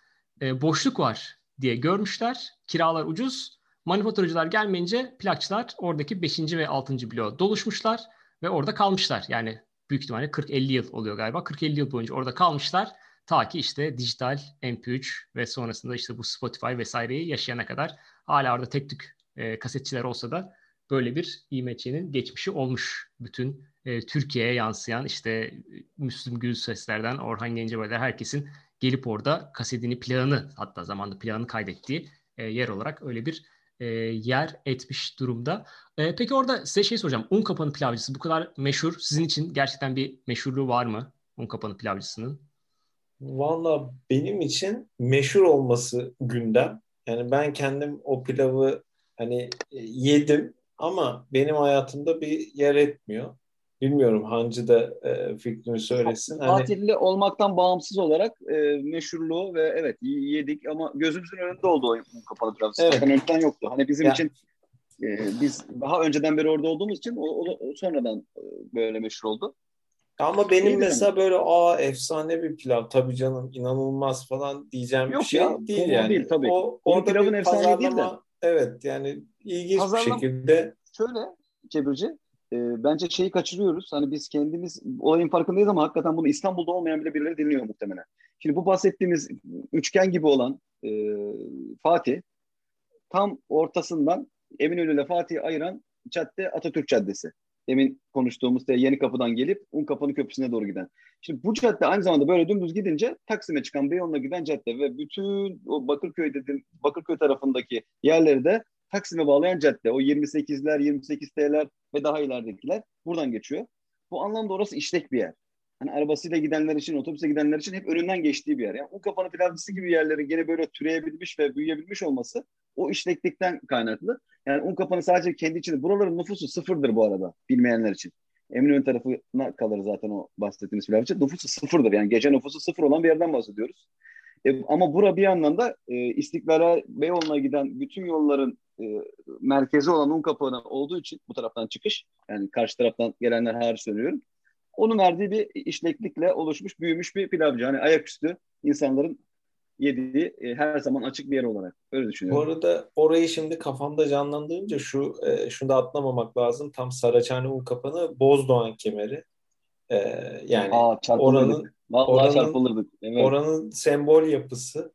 E, boşluk var diye görmüşler. Kiralar ucuz. Manifaturacılar gelmeyince plakçılar oradaki 5. ve 6. bloğa doluşmuşlar ve orada kalmışlar. Yani büyük ihtimalle 40-50 yıl oluyor galiba. 40-50 yıl boyunca orada kalmışlar. Ta ki işte dijital MP3 ve sonrasında işte bu Spotify vesaireyi yaşayana kadar hala orada tek tük e, kasetçiler olsa da böyle bir IMC'nin geçmişi olmuş. Bütün e, Türkiye'ye yansıyan işte Müslüm Gürseslerden Orhan Gencebay'dan herkesin gelip orada kasetini planı hatta zamanda planı kaydettiği e, yer olarak öyle bir e, yer etmiş durumda. E, peki orada size şey soracağım. Un kapanı pilavcısı bu kadar meşhur. Sizin için gerçekten bir meşhurluğu var mı? Un kapanı pilavcısının. Valla benim için meşhur olması gündem. Yani ben kendim o pilavı hani e, yedim ama benim hayatımda bir yer etmiyor. Bilmiyorum Hancı da e, fikrini söylesin. Tatilli hani... olmaktan bağımsız olarak e, meşhurluğu ve evet yedik ama gözümüzün önünde oldu o kapalı pilav. Evet. Zaten önceden yoktu. Hani bizim ya. için e, biz daha önceden beri orada olduğumuz için o, o, o sonradan e, böyle meşhur oldu. Ama benim değil mesela mi? böyle aa efsane bir pilav tabii canım inanılmaz falan diyeceğim Yok bir şey ya, değil yani. Değil, tabii. O, orada pilavın efsane değil de. Evet yani ilginç Pazarlama, bir şekilde. Şöyle Cebirci e, bence şeyi kaçırıyoruz. Hani biz kendimiz olayın farkındayız ama hakikaten bunu İstanbul'da olmayan bile birileri dinliyor muhtemelen. Şimdi bu bahsettiğimiz üçgen gibi olan e, Fatih tam ortasından Eminönü ile Fatih'i ayıran cadde Atatürk Caddesi. Demin konuştuğumuz de Yeni Kapı'dan gelip Un Kapanı Köprüsü'ne doğru giden. Şimdi bu cadde aynı zamanda böyle dümdüz gidince Taksim'e çıkan Beyoğlu'na giden cadde ve bütün o Bakırköy dediğim Bakırköy tarafındaki yerleri de Taksim'e bağlayan cadde. O 28'ler, 28T'ler ve daha ileridekiler buradan geçiyor. Bu anlamda orası işlek bir yer. Hani arabasıyla gidenler için, otobüse gidenler için hep önünden geçtiği bir yer. Yani un kapanı pilavcısı gibi yerlerin gene böyle türeyebilmiş ve büyüyebilmiş olması o işleklikten kaynaklı. Yani un kapanı sadece kendi içinde. Buraların nüfusu sıfırdır bu arada bilmeyenler için. Eminönü tarafına kalır zaten o bahsettiğimiz pilavcı. Nüfusu sıfırdır. Yani gece nüfusu sıfır olan bir yerden bahsediyoruz. E, ama bura bir yandan da e, İstiklal'e Beyoğlu'na giden bütün yolların e, merkezi olan un kapağına olduğu için bu taraftan çıkış yani karşı taraftan gelenler her söylüyorum. Onun verdiği bir işleklikle oluşmuş, büyümüş bir pilavcı. Hani ayaküstü insanların yediği e, her zaman açık bir yer olarak. Öyle düşünüyorum. Bu arada orayı şimdi kafamda canlandırınca şu e, şunu da atlamamak lazım. Tam Saraçhane un kapanı Bozdoğan kemeri. E, yani Aa, oranın Vallahi oranın, çarpılırdık. Evet. Oranın sembol yapısı.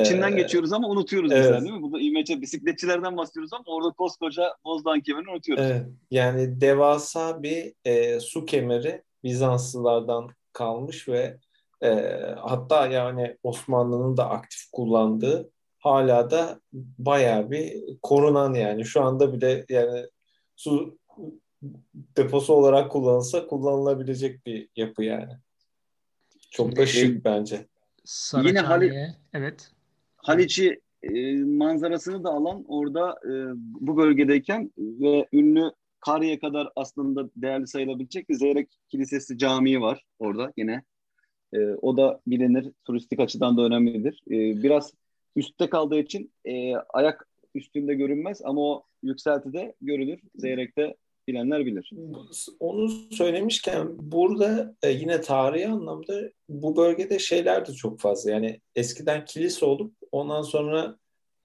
İçinden ee, geçiyoruz ama unutuyoruz evet. mesela değil mi? Burada İMC bisikletçilerden bahsediyoruz ama orada koskoca Bozdağ kemerini unutuyoruz. Evet. Yani devasa bir e, su kemeri Bizanslılardan kalmış ve e, hatta yani Osmanlı'nın da aktif kullandığı hala da bayağı bir korunan yani şu anda bile yani su deposu olarak kullanılsa kullanılabilecek bir yapı yani. Çok da şık bence. Yine Hali evet. Haliç'i e, manzarasını da alan orada e, bu bölgedeyken ve ünlü Kariye kadar aslında değerli sayılabilecek bir Zeyrek Kilisesi Camii var orada yine. E, o da bilinir, turistik açıdan da önemlidir. E, biraz üstte kaldığı için e, ayak üstünde görünmez ama o yükseltide görülür. Zeyrek'te bilenler bilir. Onu söylemişken burada e, yine tarihi anlamda bu bölgede şeyler de çok fazla. Yani eskiden kilise olup ondan sonra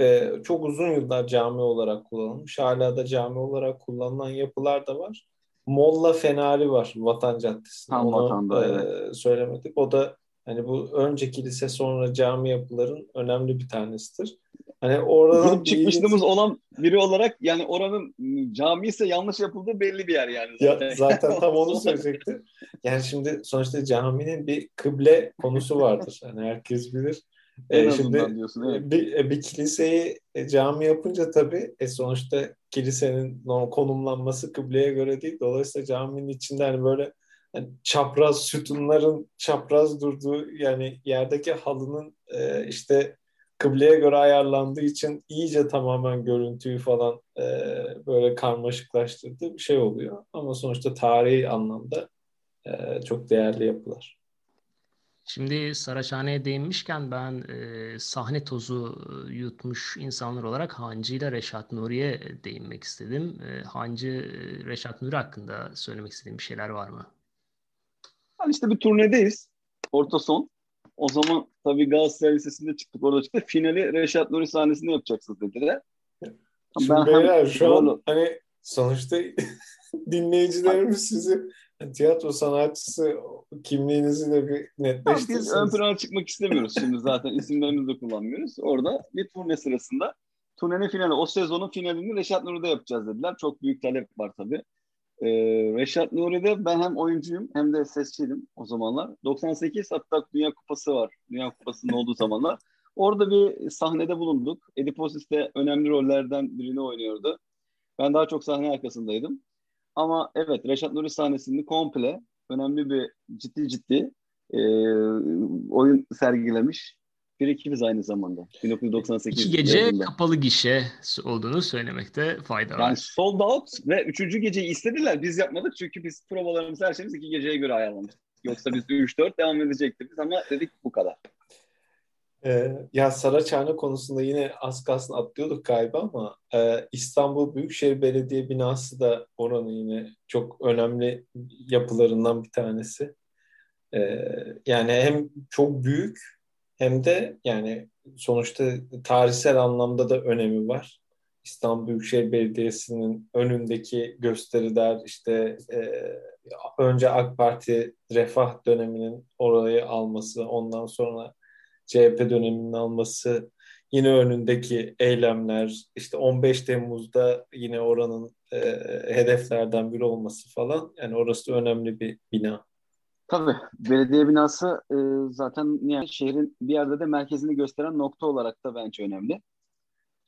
e, çok uzun yıllar cami olarak kullanılmış. Hala da cami olarak kullanılan yapılar da var. Molla Fenari var Vatan Caddesi'nde. Tam Onu vatanda, e, evet. söylemedik. O da hani bu önce kilise sonra cami yapıların önemli bir tanesidir. Hani oradan çıkmışlığımız olan biri olarak yani oranın cami ise yanlış yapıldığı belli bir yer yani. Ya, zaten tam onu söyleyecektim. Yani şimdi sonuçta caminin bir kıble konusu vardır. Yani herkes bilir. En E, şimdi diyorsun. Evet. bir, e, bir kiliseyi e, cami yapınca tabii e, sonuçta kilisenin konumlanması kıbleye göre değil. Dolayısıyla caminin içinde hani böyle hani çapraz sütunların çapraz durduğu yani yerdeki halının e, işte kıbleye göre ayarlandığı için iyice tamamen görüntüyü falan e, böyle karmaşıklaştırdığı bir şey oluyor. Ama sonuçta tarihi anlamda e, çok değerli yapılar. Şimdi Saraçhane'ye değinmişken ben e, sahne tozu e, yutmuş insanlar olarak Hancı ile Reşat Nuri'ye değinmek istedim. E, Hancı, e, Reşat Nuri hakkında söylemek istediğim bir şeyler var mı? Yani işte bir turnedeyiz. Orta son. O zaman tabii Galatasaray Lisesi'nde çıktık orada çıktı. Finali Reşat Nuri sahnesinde yapacaksınız dediler. Şimdi Ben beyler şu an hani sonuçta dinleyicilerimiz sizi tiyatro sanatçısı kimliğinizi de bir Ama biz ön plana çıkmak istemiyoruz şimdi zaten isimlerimizi de kullanmıyoruz. Orada bir turne sırasında turnenin finali, o sezonun finalini Reşat Nuri'de yapacağız dediler. Çok büyük talep var tabii. Ee, Reşat Nuri'de ben hem oyuncuyum hem de sesçiydim o zamanlar. 98 hatta Dünya Kupası var. Dünya Kupası'nın olduğu zamanlar. Orada bir sahnede bulunduk. Ediposis de önemli rollerden birini oynuyordu. Ben daha çok sahne arkasındaydım. Ama evet Reşat Nuri sahnesini komple önemli bir ciddi ciddi e, oyun sergilemiş bir ekibiz aynı zamanda. 1998 İki gece yazında. kapalı gişe olduğunu söylemekte fayda var. Yani sold out ve üçüncü geceyi istediler. Biz yapmadık çünkü biz provalarımız her şeyimiz iki geceye göre ayarlamıştık. Yoksa biz 3-4 devam edecektik biz ama dedik bu kadar. Ee, ya Saraçhane konusunda yine az kalsın atlıyorduk galiba ama e, İstanbul Büyükşehir Belediye binası da oranın yine çok önemli yapılarından bir tanesi. Ee, yani hem çok büyük hem de yani sonuçta tarihsel anlamda da önemi var. İstanbul Büyükşehir Belediyesi'nin önündeki gösteriler işte e, önce AK Parti Refah döneminin orayı alması ondan sonra CHP döneminin alması yine önündeki eylemler işte 15 Temmuz'da yine oranın e, hedeflerden biri olması falan yani orası önemli bir bina. Tabii belediye binası e, zaten yani şehrin bir yerde de merkezini gösteren nokta olarak da bence önemli.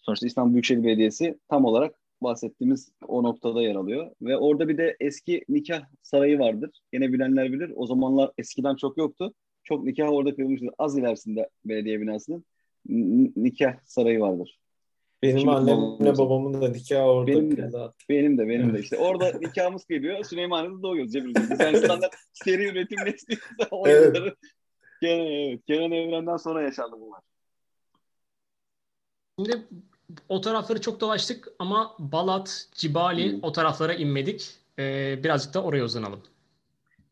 Sonuçta İstanbul Büyükşehir Belediyesi tam olarak bahsettiğimiz o noktada yer alıyor. Ve orada bir de eski nikah sarayı vardır. Yine bilenler bilir. O zamanlar eskiden çok yoktu. Çok nikah orada kıyılmıştır. Az ilerisinde belediye binasının nikah sarayı vardır. Benim Şimdi annemle babamın- da nikahı orada Benim de. hatta. Benim de benim de işte. Orada nikahımız geliyor. Süleymaniye'de doğuyoruz. Biz yani standart seri üretim nesliyiz. O Evet. Kenan, evet. Kenan Evren'den sonra yaşandı bunlar. Şimdi o tarafları çok dolaştık ama Balat, Cibali Hı. o taraflara inmedik. Ee, birazcık da oraya uzanalım.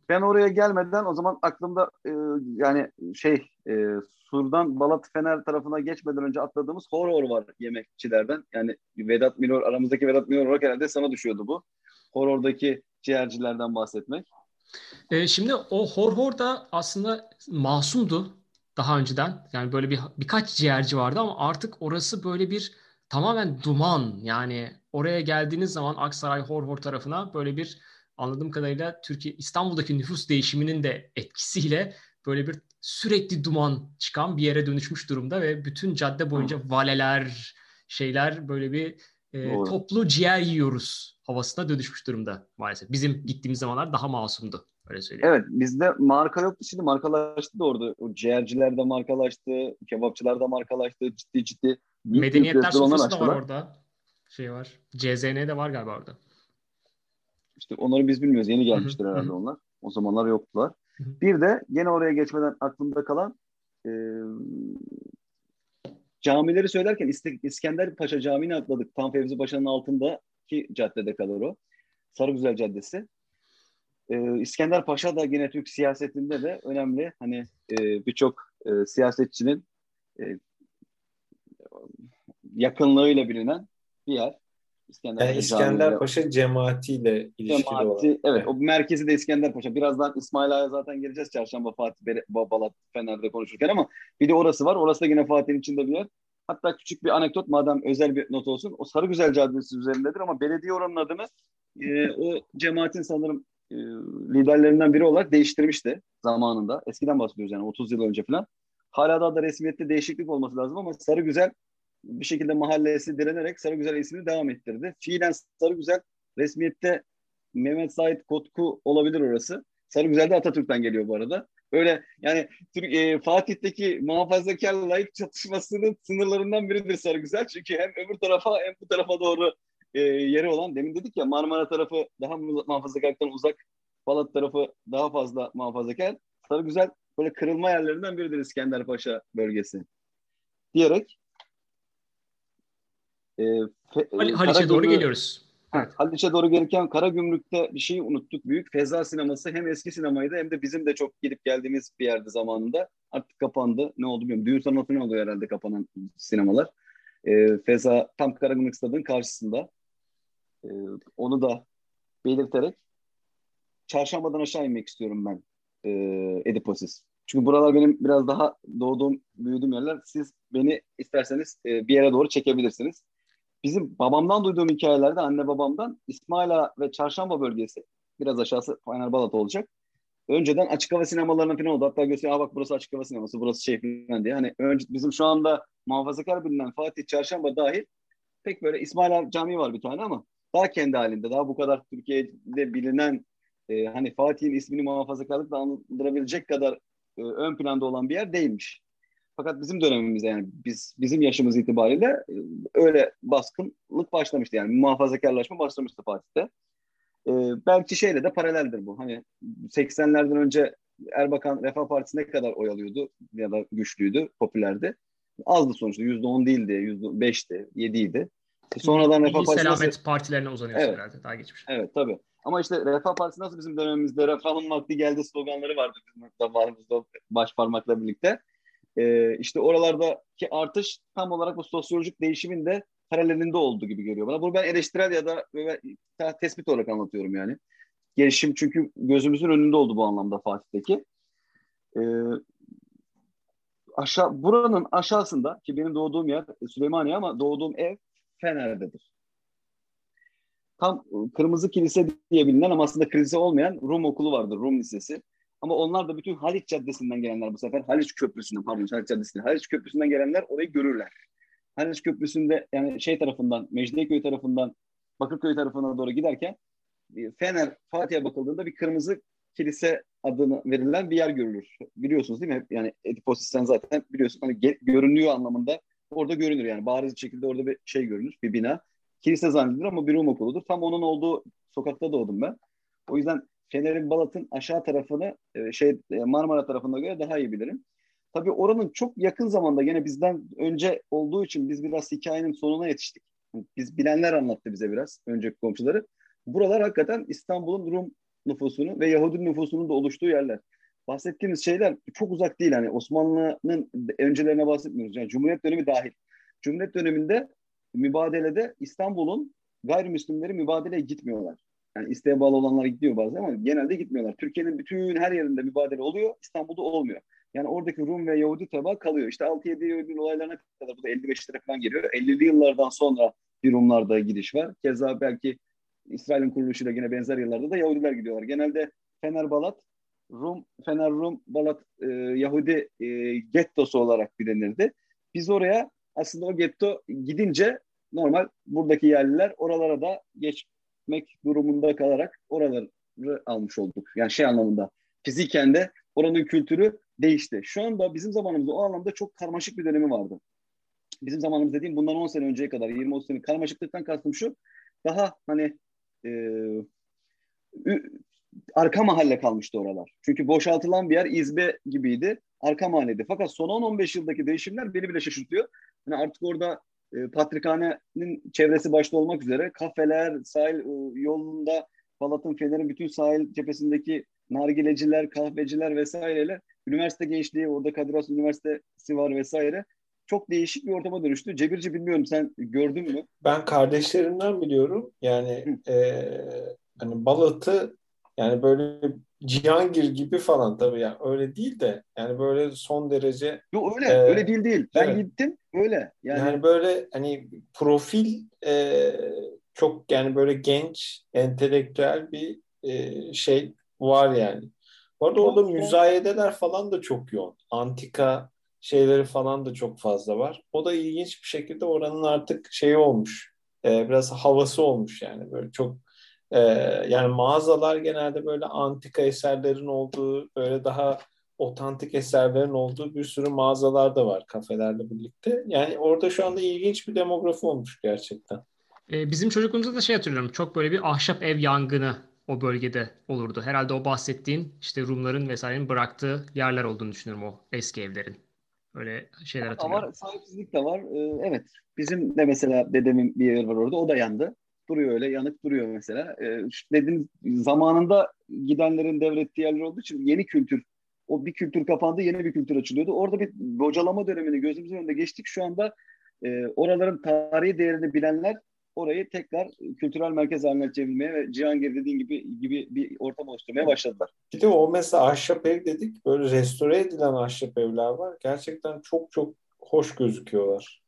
Ben oraya gelmeden o zaman aklımda e, yani şey e, Sur'dan Balat Fener tarafına geçmeden önce atladığımız horror var yemekçilerden. Yani Vedat Milor aramızdaki Vedat Milor olarak herhalde sana düşüyordu bu. Horror'daki ciğercilerden bahsetmek. Ee, şimdi o Horhor da aslında masumdu daha önceden. Yani böyle bir birkaç ciğerci vardı ama artık orası böyle bir tamamen duman. Yani oraya geldiğiniz zaman Aksaray Horhor tarafına böyle bir anladığım kadarıyla Türkiye İstanbul'daki nüfus değişiminin de etkisiyle böyle bir sürekli duman çıkan bir yere dönüşmüş durumda ve bütün cadde boyunca valeler, şeyler böyle bir e, Doğru. toplu ciğer yiyoruz havasına dönüşmüş durumda maalesef. Bizim gittiğimiz zamanlar daha masumdu. Öyle söyleyeyim. Evet bizde marka yoktu şimdi markalaştı da orada. O ciğerciler de markalaştı, kebapçılar da markalaştı. Ciddi ciddi Medeniyetler sofrası da var orada. Şey var. CZN de var galiba orada. İşte onları biz bilmiyoruz. Yeni gelmiştir herhalde onlar. O zamanlar yoktular. Bir de gene oraya geçmeden aklımda kalan e, camileri söylerken İskender Paşa Camii'ni atladık. Tam Fevzi Paşa'nın altındaki caddede kalır o. Sarıgüzel Caddesi. Ee, İskender Paşa da yine Türk siyasetinde de önemli. Hani e, birçok e, siyasetçinin e, yakınlığıyla bilinen bir yer. İskender, yani İskender Paşa cemaatiyle ilişkili Cemaati, olarak. Evet, o merkezi de İskender Paşa. Birazdan İsmail Ağa'ya zaten geleceğiz çarşamba Fatih Babalat Fener'de konuşurken ama bir de orası var. Orası da yine Fatih'in içinde bir yer. Hatta küçük bir anekdot madem özel bir not olsun. O Sarıgüzel Caddesi üzerindedir ama belediye oranın adını e, o cemaatin sanırım e, liderlerinden biri olarak değiştirmişti zamanında. Eskiden bahsediyoruz yani 30 yıl önce falan. Hala da, da resmiyette değişiklik olması lazım ama Sarıgüzel bir şekilde mahallesi direnerek Sarıgüzel ismini devam ettirdi. Fiilen Sarıgüzel resmiyette Mehmet Said Kotku olabilir orası. Sarıgüzel de Atatürk'ten geliyor bu arada. Öyle yani e, Fatih'teki muhafazakar layık çatışmasının sınırlarından biridir Sarıgüzel. Çünkü hem öbür tarafa hem bu tarafa doğru e, yeri olan demin dedik ya Marmara tarafı daha muhafazakarlıktan uzak Balat tarafı daha fazla muhafazakar. Sarıgüzel böyle kırılma yerlerinden biridir İskenderpaşa bölgesi. Diyerek e, fe, e, Haliç'e doğru geliyoruz. Evet. Haliç'e doğru gelirken Karagümrük'te bir şeyi unuttuk. Büyük Feza sineması hem eski sinemaydı hem de bizim de çok gidip geldiğimiz bir yerdi zamanında. Artık kapandı. Ne oldu bilmiyorum. Düğün sanatı ne oluyor herhalde kapanan sinemalar. E, Feza tam Karagümrük stadının karşısında. E, onu da belirterek çarşambadan aşağı inmek istiyorum ben e, Ediposis. Çünkü buralar benim biraz daha doğduğum, büyüdüğüm yerler. Siz beni isterseniz e, bir yere doğru çekebilirsiniz. Bizim babamdan duyduğum hikayelerde anne babamdan İsmaila ve Çarşamba bölgesi biraz aşağısı Fener olacak. Önceden açık hava sinemalarının falan oldu. Hatta gösteriyor bak burası açık hava sineması, burası şey falan diye. Hani önce, bizim şu anda muhafazakar bilinen Fatih Çarşamba dahil pek böyle İsmaila Camii var bir tane ama daha kendi halinde, daha bu kadar Türkiye'de bilinen e, hani Fatih'in ismini muhafazakarlıkla andırabilecek kadar e, ön planda olan bir yer değilmiş. Fakat bizim dönemimizde yani biz bizim yaşımız itibariyle e, öyle baskınlık başlamıştı yani muhafazakarlaşma başlamıştı Fatih'te. E, belki şeyle de paraleldir bu. Hani 80'lerden önce Erbakan Refah Partisi ne kadar oy alıyordu ya da güçlüydü, popülerdi. Azdı sonuçta. %10 değildi, %5'ti, 7'ydi. Sonradan Refah Partisi selamet nasıl... partilerine uzanıyor evet. herhalde daha geçmiş. Evet tabii. Ama işte Refah Partisi nasıl bizim dönemimizde refahın vakti geldi sloganları vardı bizim zamanımızda baş parmakla birlikte. Ee, işte oralardaki artış tam olarak bu sosyolojik değişimin de paralelinde olduğu gibi geliyor bana. Bunu ben eleştirel ya da tespit olarak anlatıyorum yani. Gelişim çünkü gözümüzün önünde oldu bu anlamda Fatih'teki. Ee, aşağı buranın aşağısında ki benim doğduğum yer Süleymaniye ama doğduğum ev Fener'dedir. Tam Kırmızı Kilise diye bilinen ama aslında kilise olmayan Rum okulu vardır, Rum Lisesi. Ama onlar da bütün Haliç Caddesi'nden gelenler bu sefer. Haliç Köprüsü'nden pardon Haliç Caddesi'nden. Haliç Köprüsü'nden gelenler orayı görürler. Haliç Köprüsü'nde yani şey tarafından, Mecidiyeköy tarafından Bakırköy tarafına doğru giderken e, Fener Fatih'e bakıldığında bir kırmızı kilise adını verilen bir yer görülür. Biliyorsunuz değil mi? Yani Ediposis'ten zaten biliyorsun hani görünüyor anlamında orada görünür yani bariz bir şekilde orada bir şey görünür, bir bina. Kilise zannedilir ama bir Rum okuludur. Tam onun olduğu sokakta doğdum ben. O yüzden Fener'in Balat'ın aşağı tarafını e, şey e, Marmara tarafına göre daha iyi bilirim. Tabii oranın çok yakın zamanda gene bizden önce olduğu için biz biraz hikayenin sonuna yetiştik. Biz bilenler anlattı bize biraz önceki komşuları. Buralar hakikaten İstanbul'un Rum nüfusunu ve Yahudi nüfusunun da oluştuğu yerler. Bahsettiğimiz şeyler çok uzak değil. Hani Osmanlı'nın öncelerine bahsetmiyoruz. Yani Cumhuriyet dönemi dahil. Cumhuriyet döneminde mübadelede İstanbul'un gayrimüslimleri mübadeleye gitmiyorlar. Yani isteğe bağlı olanlar gidiyor bazen ama genelde gitmiyorlar. Türkiye'nin bütün her yerinde mübadele oluyor. İstanbul'da olmuyor. Yani oradaki Rum ve Yahudi teba kalıyor. İşte 6-7 Eylül olaylarına kadar bu da 55'lere falan geliyor. 50'li yıllardan sonra bir Rumlarda gidiş var. Keza belki İsrail'in kuruluşuyla yine benzer yıllarda da Yahudiler gidiyorlar. Genelde Fener Balat, Rum, Fener Rum Balat e, Yahudi e, gettosu olarak bilinirdi. Biz oraya aslında o getto gidince normal buradaki yerliler oralara da geçmek durumunda kalarak oraları almış olduk. Yani şey anlamında fiziken de oranın kültürü değişti. Şu anda bizim zamanımızda o anlamda çok karmaşık bir dönemi vardı. Bizim zamanımız dediğim bundan 10 sene önceye kadar 20-30 sene karmaşıklıktan kastım şu daha hani e, arka mahalle kalmıştı oralar. Çünkü boşaltılan bir yer izbe gibiydi. Arka mahalleydi. Fakat son 10-15 yıldaki değişimler beni bile şaşırtıyor. Yani artık orada e, Patrikhane'nin çevresi başta olmak üzere kafeler, sahil e, yolunda Balat'ın, Fener'in bütün sahil cephesindeki nargileciler, kahveciler vesaireyle üniversite gençliği, orada Kadir Has Üniversitesi var vesaire. Çok değişik bir ortama dönüştü. Cebirci bilmiyorum sen gördün mü? Ben kardeşlerimden biliyorum. Yani e, hani Balat'ı yani böyle Cihangir gibi falan tabii yani öyle değil de yani böyle son derece Yok öyle e, öyle değil değil. Ben evet. gittim öyle. Yani, yani böyle hani profil e, çok yani böyle genç, entelektüel bir e, şey var yani. Bu arada orada müzayedeler falan da çok yoğun. Antika şeyleri falan da çok fazla var. O da ilginç bir şekilde oranın artık şeyi olmuş. E, biraz havası olmuş yani. Böyle çok e, yani mağazalar genelde böyle antika eserlerin olduğu, böyle daha otantik eserlerin olduğu bir sürü mağazalar da var kafelerle birlikte. Yani orada şu anda ilginç bir demografi olmuş gerçekten. Ee, bizim çocukluğumuzda da şey hatırlıyorum. Çok böyle bir ahşap ev yangını o bölgede olurdu. Herhalde o bahsettiğin işte Rumların vesairenin bıraktığı yerler olduğunu düşünüyorum o eski evlerin. Öyle şeyler hatırlıyorum. Var, sahipsizlik de var. Ee, evet. Bizim de mesela dedemin bir yer var orada. O da yandı. Duruyor öyle yanık duruyor mesela. Ee, dediğim zamanında gidenlerin devrettiği yerler olduğu için yeni kültür o bir kültür kapandı, yeni bir kültür açılıyordu. Orada bir bocalama dönemini gözümüzün önünde geçtik. Şu anda e, oraların tarihi değerini bilenler orayı tekrar kültürel merkez haline çevirmeye ve Cihangir dediğin gibi gibi bir ortam oluşturmaya başladılar. Bir de o mesela ahşap ev dedik. Böyle restore edilen ahşap evler var. Gerçekten çok çok hoş gözüküyorlar.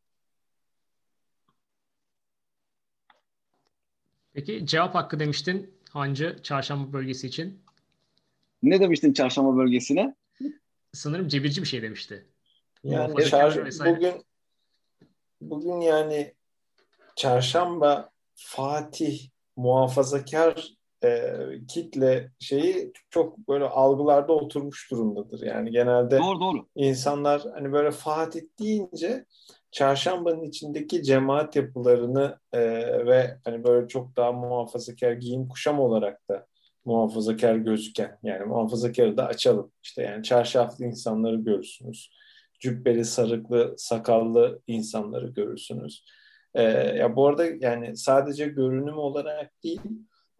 Peki cevap hakkı demiştin Hancı çarşamba bölgesi için. Ne demiştin çarşamba bölgesine? Sanırım cebirci bir şey demişti. Yani çar- bugün bugün yani çarşamba Fatih muhafazakar e, kitle şeyi çok böyle algılarda oturmuş durumdadır. Yani genelde doğru, doğru. insanlar hani böyle Fatih deyince çarşambanın içindeki cemaat yapılarını e, ve hani böyle çok daha muhafazakar giyim kuşam olarak da muhafazakar gözüken yani muhafazakarı da açalım. İşte yani çarşaflı insanları görürsünüz. Cübbeli, sarıklı, sakallı insanları görürsünüz. Ee, ya bu arada yani sadece görünüm olarak değil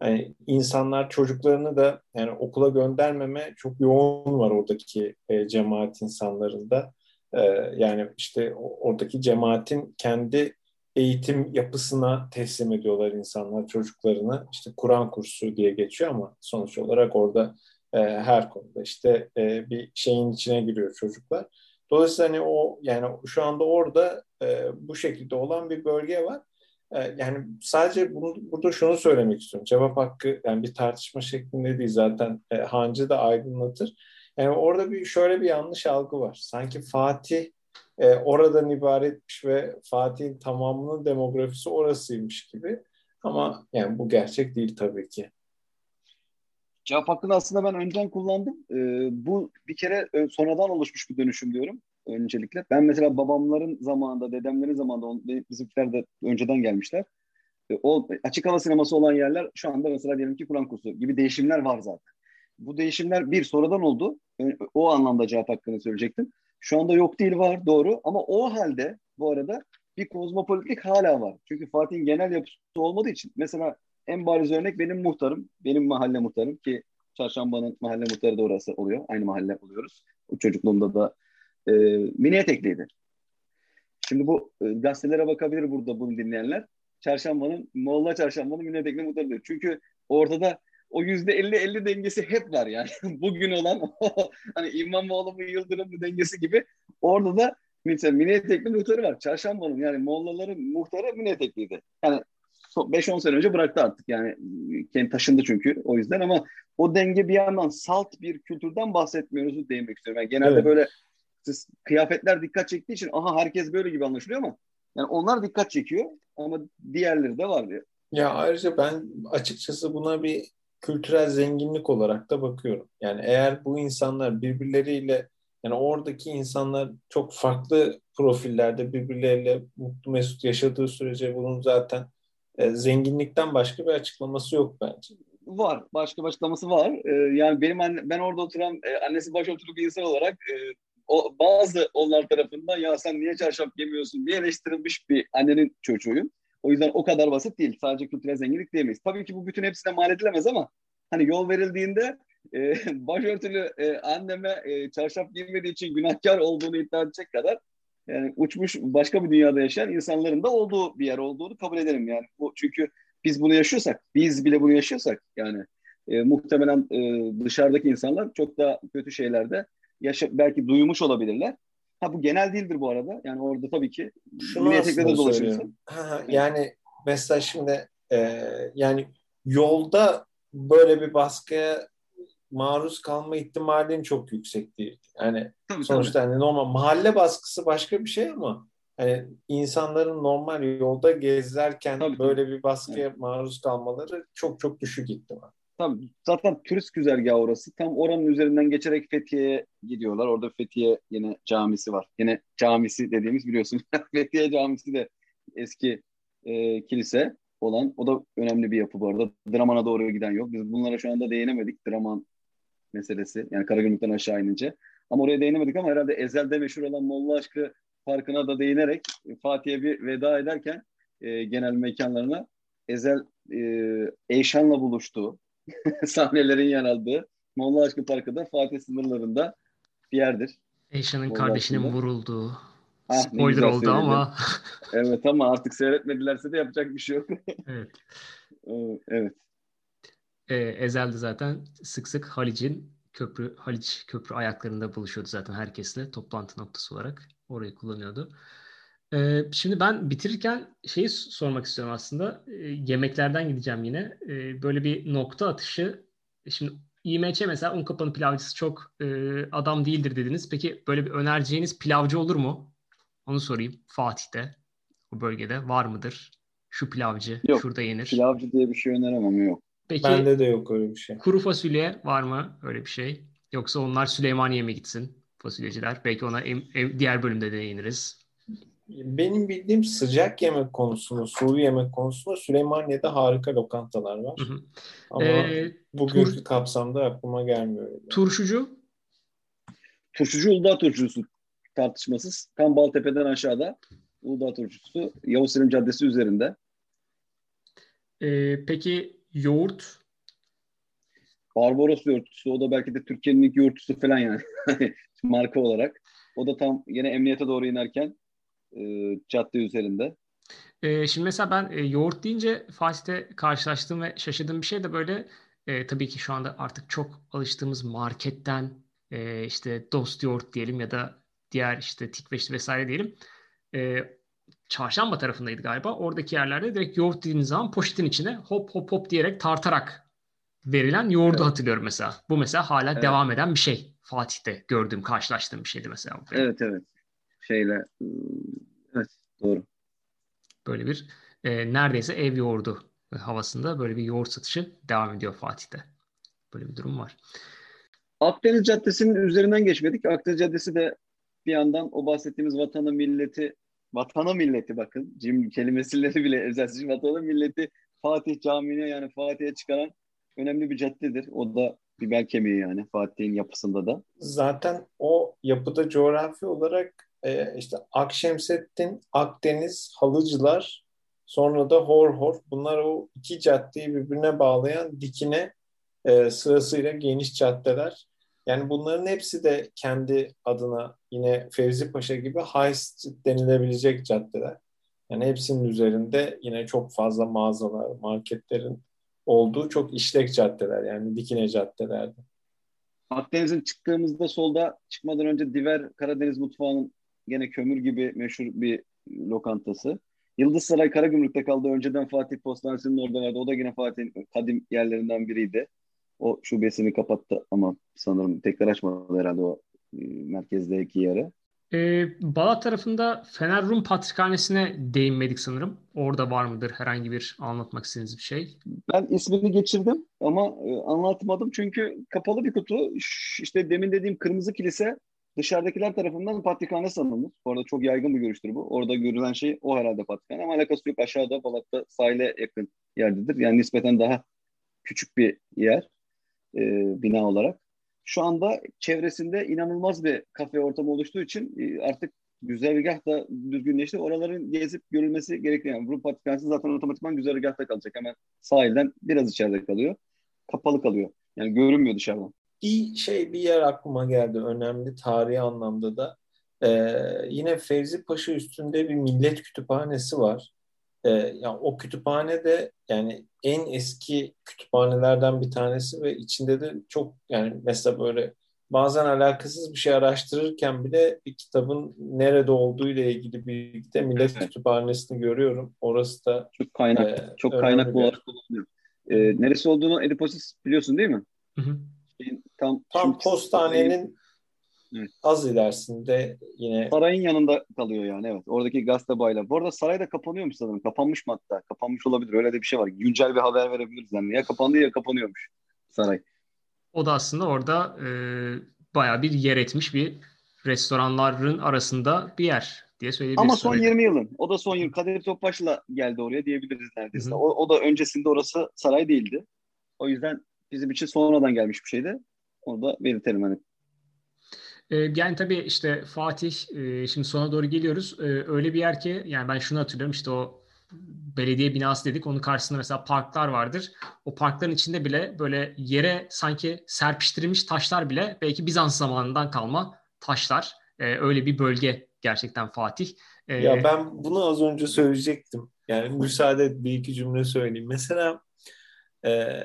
yani insanlar çocuklarını da yani okula göndermeme çok yoğun var oradaki e, cemaat insanlarında. Ee, yani işte oradaki cemaatin kendi eğitim yapısına teslim ediyorlar insanlar çocuklarını. İşte Kur'an kursu diye geçiyor ama sonuç olarak orada e, her konuda işte e, bir şeyin içine giriyor çocuklar. Dolayısıyla hani o yani şu anda orada e, bu şekilde olan bir bölge var. E, yani sadece bunu, burada şunu söylemek istiyorum. Cevap hakkı yani bir tartışma şeklinde değil zaten e, Hancı da aydınlatır. Yani orada bir şöyle bir yanlış algı var. Sanki Fatih e, oradan ibaretmiş ve Fatih'in tamamının demografisi orasıymış gibi. Ama yani bu gerçek değil tabii ki. Cevap hakkını aslında ben önceden kullandım. Ee, bu bir kere e, sonradan oluşmuş bir dönüşüm diyorum öncelikle. Ben mesela babamların zamanında, dedemlerin zamanında, bizimkiler de önceden gelmişler. E, o açık hava sineması olan yerler şu anda mesela diyelim ki Kur'an kursu gibi değişimler var zaten. Bu değişimler bir sonradan oldu. O anlamda cevap hakkını söyleyecektim. Şu anda yok değil var doğru ama o halde bu arada bir kozmopolitlik hala var. Çünkü Fatih'in genel yapısı olmadığı için mesela en bariz örnek benim muhtarım, benim mahalle muhtarım ki Çarşamba'nın mahalle muhtarı da orası oluyor. Aynı mahalle oluyoruz. O çocukluğumda da e, mini etekliydi. Şimdi bu e, gazetelere bakabilir burada bunu dinleyenler. Çarşamba'nın, Molla Çarşamba'nın mini etekli muhtarı diyor. Çünkü ortada o yüzde 50-50 dengesi hep var yani. Bugün olan hani İmamoğlu mu Yıldırım mı dengesi gibi orada da mesela mini etekli muhtarı var. Çarşamba'nın yani Mollaların muhtarı mini etekliydi. Yani 5-10 sene önce bıraktı artık yani kendi taşındı çünkü o yüzden ama o denge bir yandan salt bir kültürden bahsetmiyoruz değinmek istiyorum. Yani genelde evet. böyle kıyafetler dikkat çektiği için aha herkes böyle gibi anlaşılıyor ama yani onlar dikkat çekiyor ama diğerleri de var diyor. Ya ayrıca ben açıkçası buna bir kültürel zenginlik olarak da bakıyorum. Yani eğer bu insanlar birbirleriyle yani oradaki insanlar çok farklı profillerde birbirleriyle mutlu mesut yaşadığı sürece bunun zaten e, zenginlikten başka bir açıklaması yok bence. Var. Başka bir açıklaması var. E, yani benim anne, ben orada oturan e, annesi başörtülü bir insan olarak e, o, bazı onlar tarafından ya sen niye çarşaf giymiyorsun diye eleştirilmiş bir annenin çocuğuyum. O yüzden o kadar basit değil. Sadece kültürel zenginlik diyemeyiz. Tabii ki bu bütün hepsine mal edilemez ama hani yol verildiğinde e, başörtülü e, anneme e, çarşaf giymediği için günahkar olduğunu iddia edecek kadar yani uçmuş başka bir dünyada yaşayan insanların da olduğu bir yer olduğunu kabul ederim yani. Bu çünkü biz bunu yaşıyorsak, biz bile bunu yaşıyorsak yani e, muhtemelen e, dışarıdaki insanlar çok daha kötü şeylerde yaşa belki duymuş olabilirler. Ha bu genel değildir bu arada. Yani orada tabii ki Şunu aslında dolaşırsın. Ha, yani mesela şimdi e, yani yolda böyle bir baskıya maruz kalma ihtimalin çok yüksek değil. Yani tabii, sonuçta tabii. hani normal mahalle baskısı başka bir şey ama hani insanların normal yolda gezerken tabii, böyle bir baskıya evet. maruz kalmaları çok çok düşük ihtimal. Tabii zaten turist güzergahı orası. Tam oranın üzerinden geçerek Fethiye'ye gidiyorlar. Orada Fethiye yine camisi var. Yine camisi dediğimiz biliyorsun. Fethiye camisi de eski e, kilise olan. O da önemli bir yapı bu arada. Draman'a doğru giden yol. Biz bunlara şu anda değinemedik. Draman meselesi. Yani Karagümrük'ten aşağı inince. Ama oraya değinemedik ama herhalde ezelde meşhur olan Molla Aşkı Parkı'na da değinerek Fatih'e bir veda ederken e, genel mekanlarına Ezel e, Eyşan'la buluştuğu sahnelerin yer aldığı Molla Aşkı Parkı da Fatih sınırlarında bir yerdir. Eyşan'ın kardeşinin vurulduğu. Ah, Spoiler oldu söyledim. ama. evet ama artık seyretmedilerse de yapacak bir şey yok. evet. evet. Ee, Ezel'de zaten sık sık Halic'in köprü Haliç köprü ayaklarında buluşuyordu zaten herkesle toplantı noktası olarak. Orayı kullanıyordu. Ee, şimdi ben bitirirken şeyi sormak istiyorum aslında. Ee, yemeklerden gideceğim yine. Ee, böyle bir nokta atışı. Şimdi İMÇ mesela un kapanı pilavcısı çok e, adam değildir dediniz. Peki böyle bir önereceğiniz pilavcı olur mu? Onu sorayım. Fatih'te, o bölgede var mıdır? Şu pilavcı, yok, şurada yenir. Pilavcı diye bir şey öneremem yok. Peki, Bende de yok öyle bir şey. Kuru fasulye var mı öyle bir şey? Yoksa onlar Süleymaniye mi gitsin fasulyeciler? Belki ona em, em, diğer bölümde de değiniriz. Benim bildiğim sıcak yemek konusunda, sulu yemek konusunda Süleymaniye'de harika lokantalar var. Hı hı. Ama ee, bugünkü tur, kapsamda aklıma gelmiyor. Yani. Turşucu? Turşucu Uludağ turşusu tartışmasız. Tam Baltepe'den aşağıda Uludağ turşusu Yavuz Selim Caddesi üzerinde. Ee, peki yoğurt? Barbaros yoğurtçusu. O da belki de Türkiye'nin ilk yoğurtçusu falan yani. Marka olarak. O da tam yine emniyete doğru inerken e, cadde üzerinde. E, şimdi mesela ben e, yoğurt deyince Fatih'te karşılaştığım ve şaşırdığım bir şey de böyle e, tabii ki şu anda artık çok alıştığımız marketten e, işte dost yoğurt diyelim ya da diğer işte tikveşli vesaire diyelim. E, çarşamba tarafındaydı galiba. Oradaki yerlerde direkt yoğurt dediğiniz zaman poşetin içine hop hop hop diyerek tartarak verilen yoğurdu evet. hatırlıyorum mesela. Bu mesela hala evet. devam eden bir şey. Fatih'te gördüğüm, karşılaştığım bir şeydi mesela. Evet evet. Şeyle evet doğru. Böyle bir e, neredeyse ev yoğurdu havasında böyle bir yoğurt satışı devam ediyor Fatih'te. Böyle bir durum var. Akdeniz Caddesi'nin üzerinden geçmedik. Akdeniz Caddesi de bir yandan o bahsettiğimiz vatanı milleti vatanı milleti bakın cim kelimesileri bile özelsiz vatanı milleti Fatih Camii'ne yani Fatih'e çıkaran önemli bir caddedir. O da bir bel kemiği yani Fatih'in yapısında da. Zaten o yapıda coğrafi olarak e, işte Akşemseddin, Akdeniz, Halıcılar sonra da Hor Hor bunlar o iki caddeyi birbirine bağlayan dikine e, sırasıyla geniş caddeler. Yani bunların hepsi de kendi adına yine Fevzi Paşa gibi street denilebilecek caddeler. Yani hepsinin üzerinde yine çok fazla mağazalar, marketlerin olduğu çok işlek caddeler yani dikine caddelerde. Akdeniz'in çıktığımızda solda çıkmadan önce Diver Karadeniz mutfağının gene kömür gibi meşhur bir lokantası. Yıldız Saray Karagümrük'te kaldı. Önceden Fatih Postanesi'nin orada vardı. O da yine Fatih'in kadim yerlerinden biriydi. O şubesini kapattı ama sanırım tekrar açmadı herhalde o e, merkezdeki yere. Ee, Balat tarafında Fener Rum Patrikhanesi'ne değinmedik sanırım. Orada var mıdır herhangi bir anlatmak istediğiniz bir şey? Ben ismini geçirdim ama e, anlatmadım çünkü kapalı bir kutu. İşte demin dediğim kırmızı kilise dışarıdakiler tarafından patrikhane sanılır. Bu arada çok yaygın bir görüştür bu. Orada görülen şey o herhalde patrikhane ama alakası yok. Aşağıda Balat'ta sahile yakın yerdedir. Yani nispeten daha küçük bir yer e, bina olarak. şu anda çevresinde inanılmaz bir kafe ortamı oluştuğu için e, artık güzergah da düzgünleşti. Oraların gezip görülmesi gerekiyor. Yani Rum Patrikhanesi zaten otomatikman güzergahta kalacak. Hemen sahilden biraz içeride kalıyor. Kapalı kalıyor. Yani görünmüyor dışarıdan. Bir şey bir yer aklıma geldi önemli tarihi anlamda da. Ee, yine Fevzi Paşa üstünde bir millet kütüphanesi var. Ee, yani o kütüphane de yani en eski kütüphanelerden bir tanesi ve içinde de çok yani mesela böyle bazen alakasız bir şey araştırırken bile bir kitabın nerede olduğu ile ilgili bilgi de Millet Kütüphanesi'ni görüyorum. Orası da çok kaynak e, çok kaynak olarak kullanılıyor. E, neresi olduğunu Ediposis biliyorsun değil mi? Hı hı. Tam tam postanenin evet. az ilerisinde yine sarayın yanında kalıyor yani evet. Oradaki gazete bayla. Bu arada saray da kapanıyormuş sanırım. Kapanmış mı hatta? Kapanmış olabilir. Öyle de bir şey var. Güncel bir haber verebiliriz yani. Ya kapandı ya kapanıyormuş saray. O da aslında orada e, bayağı bir yer etmiş bir restoranların arasında bir yer diye söyleyebiliriz. Ama son 20 yılın. O da son yıl. Kadir Topbaş'la geldi oraya diyebiliriz neredeyse. O, o da öncesinde orası saray değildi. O yüzden bizim için sonradan gelmiş bir şeydi. Onu da belirtelim hani. E, yani tabii işte Fatih e, şimdi sona doğru geliyoruz. E, öyle bir yer ki yani ben şunu hatırlıyorum işte o belediye binası dedik. Onun karşısında mesela parklar vardır. O parkların içinde bile böyle yere sanki serpiştirilmiş taşlar bile belki Bizans zamanından kalma taşlar. Ee, öyle bir bölge gerçekten Fatih. Ee, ya ben bunu az önce söyleyecektim. Yani müsaade et bir iki cümle söyleyeyim. Mesela e,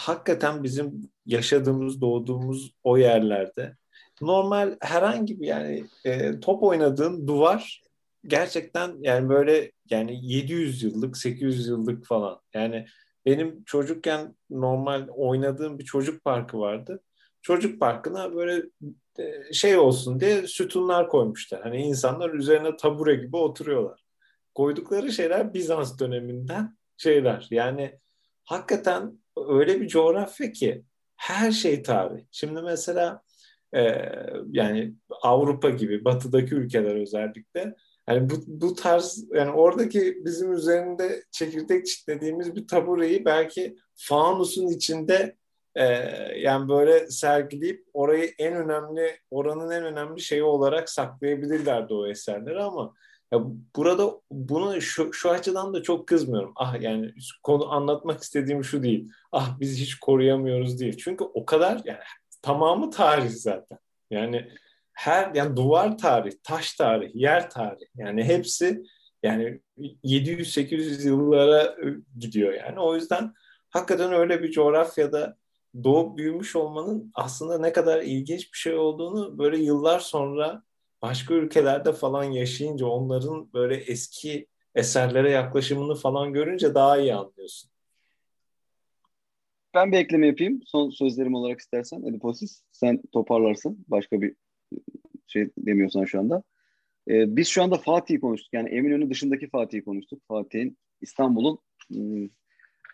hakikaten bizim yaşadığımız, doğduğumuz o yerlerde normal herhangi bir yani e, top oynadığın duvar gerçekten yani böyle yani 700 yıllık 800 yıllık falan yani benim çocukken normal oynadığım bir çocuk parkı vardı. Çocuk parkına böyle e, şey olsun diye sütunlar koymuşlar. Hani insanlar üzerine tabure gibi oturuyorlar. Koydukları şeyler Bizans döneminden şeyler. Yani hakikaten öyle bir coğrafya ki her şey tarih. Şimdi mesela e, yani Avrupa gibi batıdaki ülkeler özellikle yani bu, bu tarz yani oradaki bizim üzerinde çekirdek çitlediğimiz bir tabureyi belki fanusun içinde e, yani böyle sergileyip orayı en önemli oranın en önemli şeyi olarak saklayabilirlerdi o eserleri ama ya burada bunu şu, şu açıdan da çok kızmıyorum. Ah yani konu anlatmak istediğim şu değil. Ah biz hiç koruyamıyoruz değil. Çünkü o kadar yani tamamı tarih zaten. Yani her yani duvar tarih, taş tarih, yer tarih yani hepsi yani 700-800 yıllara gidiyor yani. O yüzden hakikaten öyle bir coğrafyada doğup büyümüş olmanın aslında ne kadar ilginç bir şey olduğunu böyle yıllar sonra başka ülkelerde falan yaşayınca onların böyle eski eserlere yaklaşımını falan görünce daha iyi anlıyorsun. Ben bir ekleme yapayım. Son sözlerim olarak istersen Ediposis. Sen toparlarsın. Başka bir şey demiyorsan şu anda. Ee, biz şu anda Fatih'i konuştuk. Yani Eminönü dışındaki Fatih'i konuştuk. Fatih'in İstanbul'un hmm,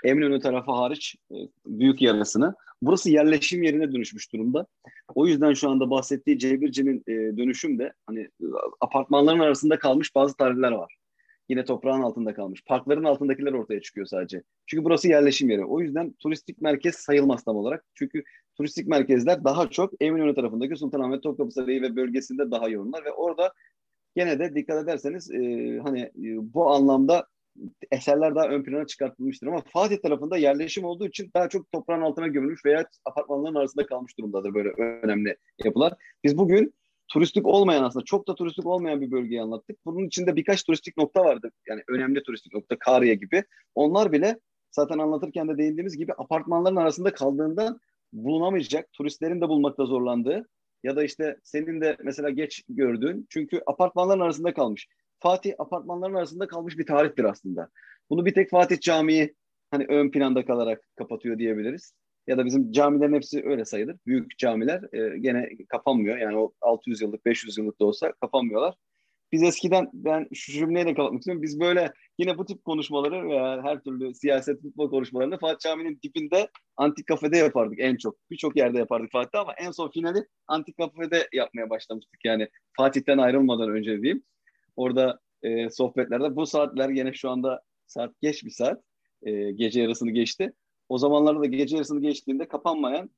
Eminönü tarafı hariç e, büyük yarasını. Burası yerleşim yerine dönüşmüş durumda. O yüzden şu anda bahsettiği Cebirci'nin e, dönüşüm de hani apartmanların arasında kalmış bazı tarihler var. Yine toprağın altında kalmış. Parkların altındakiler ortaya çıkıyor sadece. Çünkü burası yerleşim yeri. O yüzden turistik merkez sayılmaz tam olarak. Çünkü turistik merkezler daha çok Eminönü tarafındaki Sultanahmet Topkapı Sarayı ve bölgesinde daha yoğunlar ve orada gene de dikkat ederseniz e, hani e, bu anlamda eserler daha ön plana çıkartılmıştır ama Fatih tarafında yerleşim olduğu için daha çok toprağın altına gömülmüş veya apartmanların arasında kalmış durumdadır böyle önemli yapılar. Biz bugün turistik olmayan aslında çok da turistik olmayan bir bölgeyi anlattık. Bunun içinde birkaç turistik nokta vardı. Yani önemli turistik nokta Kariye gibi. Onlar bile zaten anlatırken de değindiğimiz gibi apartmanların arasında kaldığında bulunamayacak, turistlerin de bulmakta zorlandığı ya da işte senin de mesela geç gördüğün çünkü apartmanların arasında kalmış. Fatih apartmanların arasında kalmış bir tarihtir aslında. Bunu bir tek Fatih Camii hani ön planda kalarak kapatıyor diyebiliriz. Ya da bizim camilerin hepsi öyle sayılır. Büyük camiler e, gene kapanmıyor. Yani o 600 yıllık, 500 yıllık da olsa kapanmıyorlar. Biz eskiden ben şu cümleyle kapatmak istiyorum. Biz böyle yine bu tip konuşmaları veya her türlü siyaset, futbol konuşmalarını Fatih Camii'nin dibinde antik kafede yapardık en çok. Birçok yerde yapardık Fatih'te ama en son finali antik kafede yapmaya başlamıştık. Yani Fatih'ten ayrılmadan önce diyeyim. Orada e, sohbetlerde bu saatler yine şu anda saat geç bir saat. E, gece yarısını geçti. O zamanlarda da gece yarısını geçtiğinde kapanmayan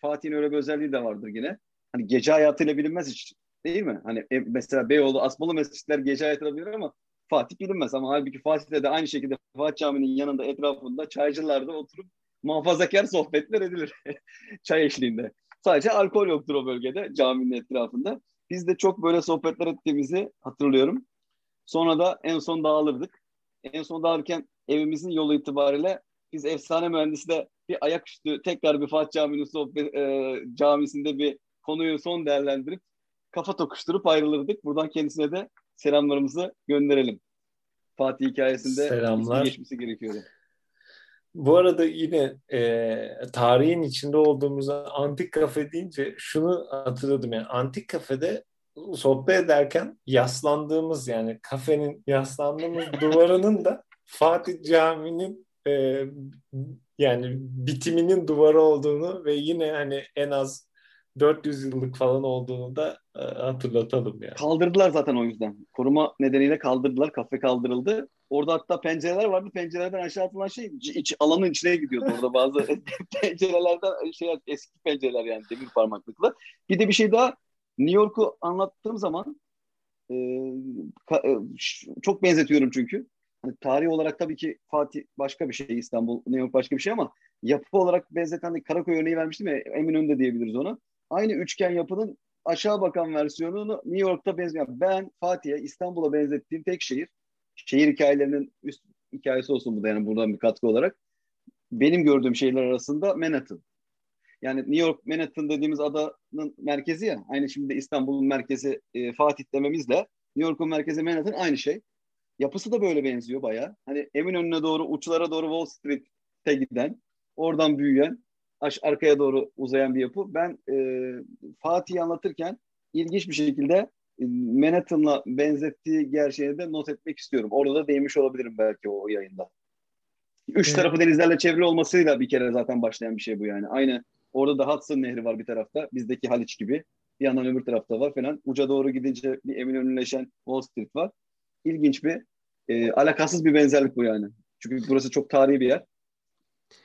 Fatih'in öyle bir özelliği de vardır yine. Hani gece hayatıyla bilinmez hiç değil mi? Hani e, mesela Beyoğlu asmalı mescitler gece hayatıyla bilinir ama Fatih bilinmez ama halbuki Fatih'te de aynı şekilde Fatih Camii'nin yanında etrafında çaycılarda oturup muhafazakar sohbetler edilir çay eşliğinde. Sadece alkol yoktur o bölgede caminin etrafında. Biz de çok böyle sohbetler ettiğimizi hatırlıyorum. Sonra da en son dağılırdık. En son dağılırken evimizin yolu itibariyle biz efsane mühendisle bir ayaküstü tekrar bir Fatih Camii'nin sohbet, e, camisinde bir konuyu son değerlendirip kafa tokuşturup ayrılırdık. Buradan kendisine de selamlarımızı gönderelim. Fatih hikayesinde Selamlar. geçmesi gerekiyor. Bu arada yine e, tarihin içinde olduğumuzda antik kafe deyince şunu hatırladım yani antik kafede sohbet ederken yaslandığımız yani kafenin yaslandığımız duvarının da Fatih Camii'nin e, yani bitiminin duvarı olduğunu ve yine hani en az 400 yıllık falan olduğunu da e, hatırlatalım yani. Kaldırdılar zaten o yüzden. Koruma nedeniyle kaldırdılar. Kafe kaldırıldı. Orada hatta pencereler vardı. Pencerelerden aşağı atılan şey iç, alanın içine gidiyordu. Orada bazı pencerelerden şey eski pencereler yani demir parmaklıkla. Bir de bir şey daha New York'u anlattığım zaman e, ka, e, çok benzetiyorum çünkü. Hani tarih olarak tabii ki Fatih başka bir şey, İstanbul, New York başka bir şey ama yapı olarak benzeten de Karaköy örneği vermiştim ya Eminönü'nde diyebiliriz onu. Aynı üçgen yapının aşağı bakan versiyonunu New York'ta benziyor. Ben Fatih'e, İstanbul'a benzettiğim tek şehir. Şehir hikayelerinin üst hikayesi olsun bu da yani buradan bir katkı olarak. Benim gördüğüm şehirler arasında Manhattan. Yani New York Manhattan dediğimiz adanın merkezi ya. Aynı şimdi İstanbul'un merkezi e, Fatih dememizle New York'un merkezi Manhattan aynı şey. Yapısı da böyle benziyor baya. Hani Eminönü'ne doğru uçlara doğru Wall Street'e giden, oradan büyüyen, aş arkaya doğru uzayan bir yapı. Ben e, Fatih'i anlatırken ilginç bir şekilde Manhattan'la benzettiği gerçeğini de not etmek istiyorum. Orada da değmiş olabilirim belki o yayında. Üç evet. tarafı denizlerle çevrili olmasıyla bir kere zaten başlayan bir şey bu yani. Aynı orada da Hudson Nehri var bir tarafta. Bizdeki Haliç gibi. Bir yandan öbür tarafta var falan. Uca doğru gidince bir Eminönüleşen Wall Street var. İlginç bir, e, alakasız bir benzerlik bu yani. Çünkü burası çok tarihi bir yer.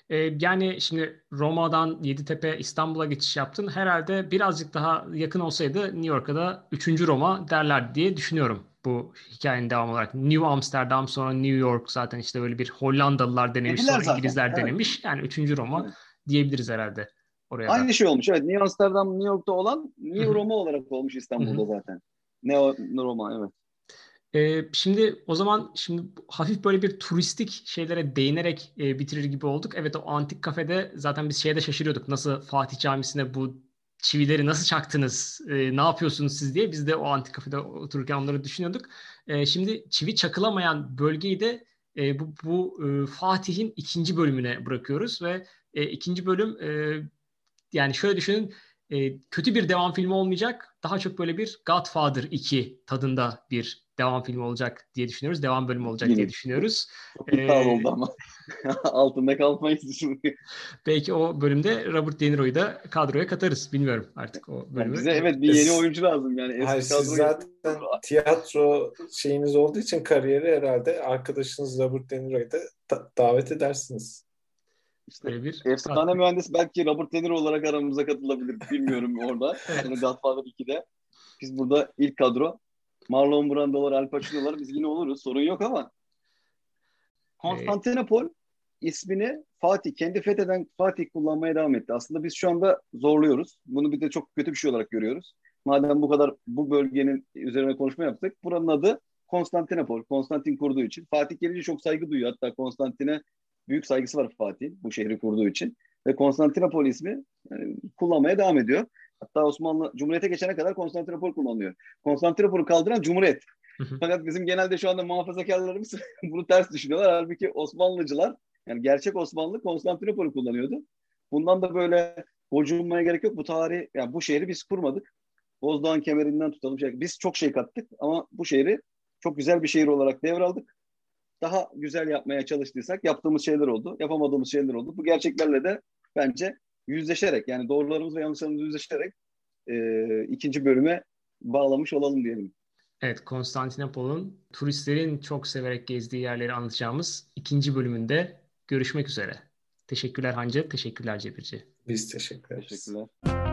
Ee, yani şimdi Roma'dan Yeditepe İstanbul'a geçiş yaptın. Herhalde birazcık daha yakın olsaydı New York'a da 3. Roma derler diye düşünüyorum bu hikayenin devam olarak. New Amsterdam sonra New York zaten işte böyle bir Hollandalılar denemiş Dediler sonra zaten. İngilizler evet. denemiş. Yani 3. Roma evet. diyebiliriz herhalde. Oraya Aynı da. şey olmuş evet. New Amsterdam New York'ta olan New Roma olarak olmuş İstanbul'da zaten. Neo Roma evet. Ee, şimdi o zaman şimdi hafif böyle bir turistik şeylere değinerek e, bitirir gibi olduk. Evet o antik kafede zaten biz şeye de şaşırıyorduk. Nasıl Fatih Camisi'ne bu çivileri nasıl çaktınız, e, ne yapıyorsunuz siz diye biz de o antik kafede otururken onları düşünüyorduk. E, şimdi çivi çakılamayan bölgeyi de e, bu, bu e, Fatih'in ikinci bölümüne bırakıyoruz ve e, ikinci bölüm e, yani şöyle düşünün e, kötü bir devam filmi olmayacak. Daha çok böyle bir Godfather 2 tadında bir devam filmi olacak diye düşünüyoruz. Devam bölümü olacak Yine. diye düşünüyoruz. Çok ee, oldu ama. Altında kalmayız şimdi. Belki o bölümde Robert De Niro'yu da kadroya katarız. Bilmiyorum artık o bölümü. Yani bize evet bir yeni oyuncu lazım yani. Eski Hayır, siz zaten tiyatro şeyiniz olduğu için kariyeri herhalde arkadaşınız Robert De Niro'yu da davet edersiniz. İşte Böyle bir efsane tatlı. mühendis belki Robert De Niro olarak aramıza katılabilir. Bilmiyorum orada. Yani Godfather 2'de. Biz burada ilk kadro. Marlon Brando'lar, Al Pacino'lar biz yine oluruz. Sorun yok ama Konstantinopol ismini Fatih, kendi fetheden Fatih kullanmaya devam etti. Aslında biz şu anda zorluyoruz. Bunu bir de çok kötü bir şey olarak görüyoruz. Madem bu kadar bu bölgenin üzerine konuşma yaptık. Buranın adı Konstantinopol. Konstantin kurduğu için. Fatih gelince çok saygı duyuyor. Hatta Konstantin'e büyük saygısı var Fatih bu şehri kurduğu için. Ve Konstantinopol ismi yani, kullanmaya devam ediyor. Hatta Osmanlı Cumhuriyet'e geçene kadar Konstantinopol kullanılıyor. Konstantinopol'u kaldıran Cumhuriyet. Fakat bizim genelde şu anda muhafazakarlarımız bunu ters düşünüyorlar. Halbuki Osmanlıcılar yani gerçek Osmanlı Konstantinopol'u kullanıyordu. Bundan da böyle gocunmaya gerek yok. Bu tarihi, yani bu şehri biz kurmadık. Bozdağ'ın kemerinden tutalım. Şey, biz çok şey kattık ama bu şehri çok güzel bir şehir olarak devraldık. Daha güzel yapmaya çalıştıysak yaptığımız şeyler oldu. Yapamadığımız şeyler oldu. Bu gerçeklerle de bence yüzleşerek yani doğrularımız ve yanlışlarımızı yüzleşerek e, ikinci bölüme bağlamış olalım diyelim. Evet, Konstantinopol'un turistlerin çok severek gezdiği yerleri anlatacağımız ikinci bölümünde görüşmek üzere. Teşekkürler Hancı, teşekkürler Cebirci. Biz teşekkür ederiz. Teşekkürler.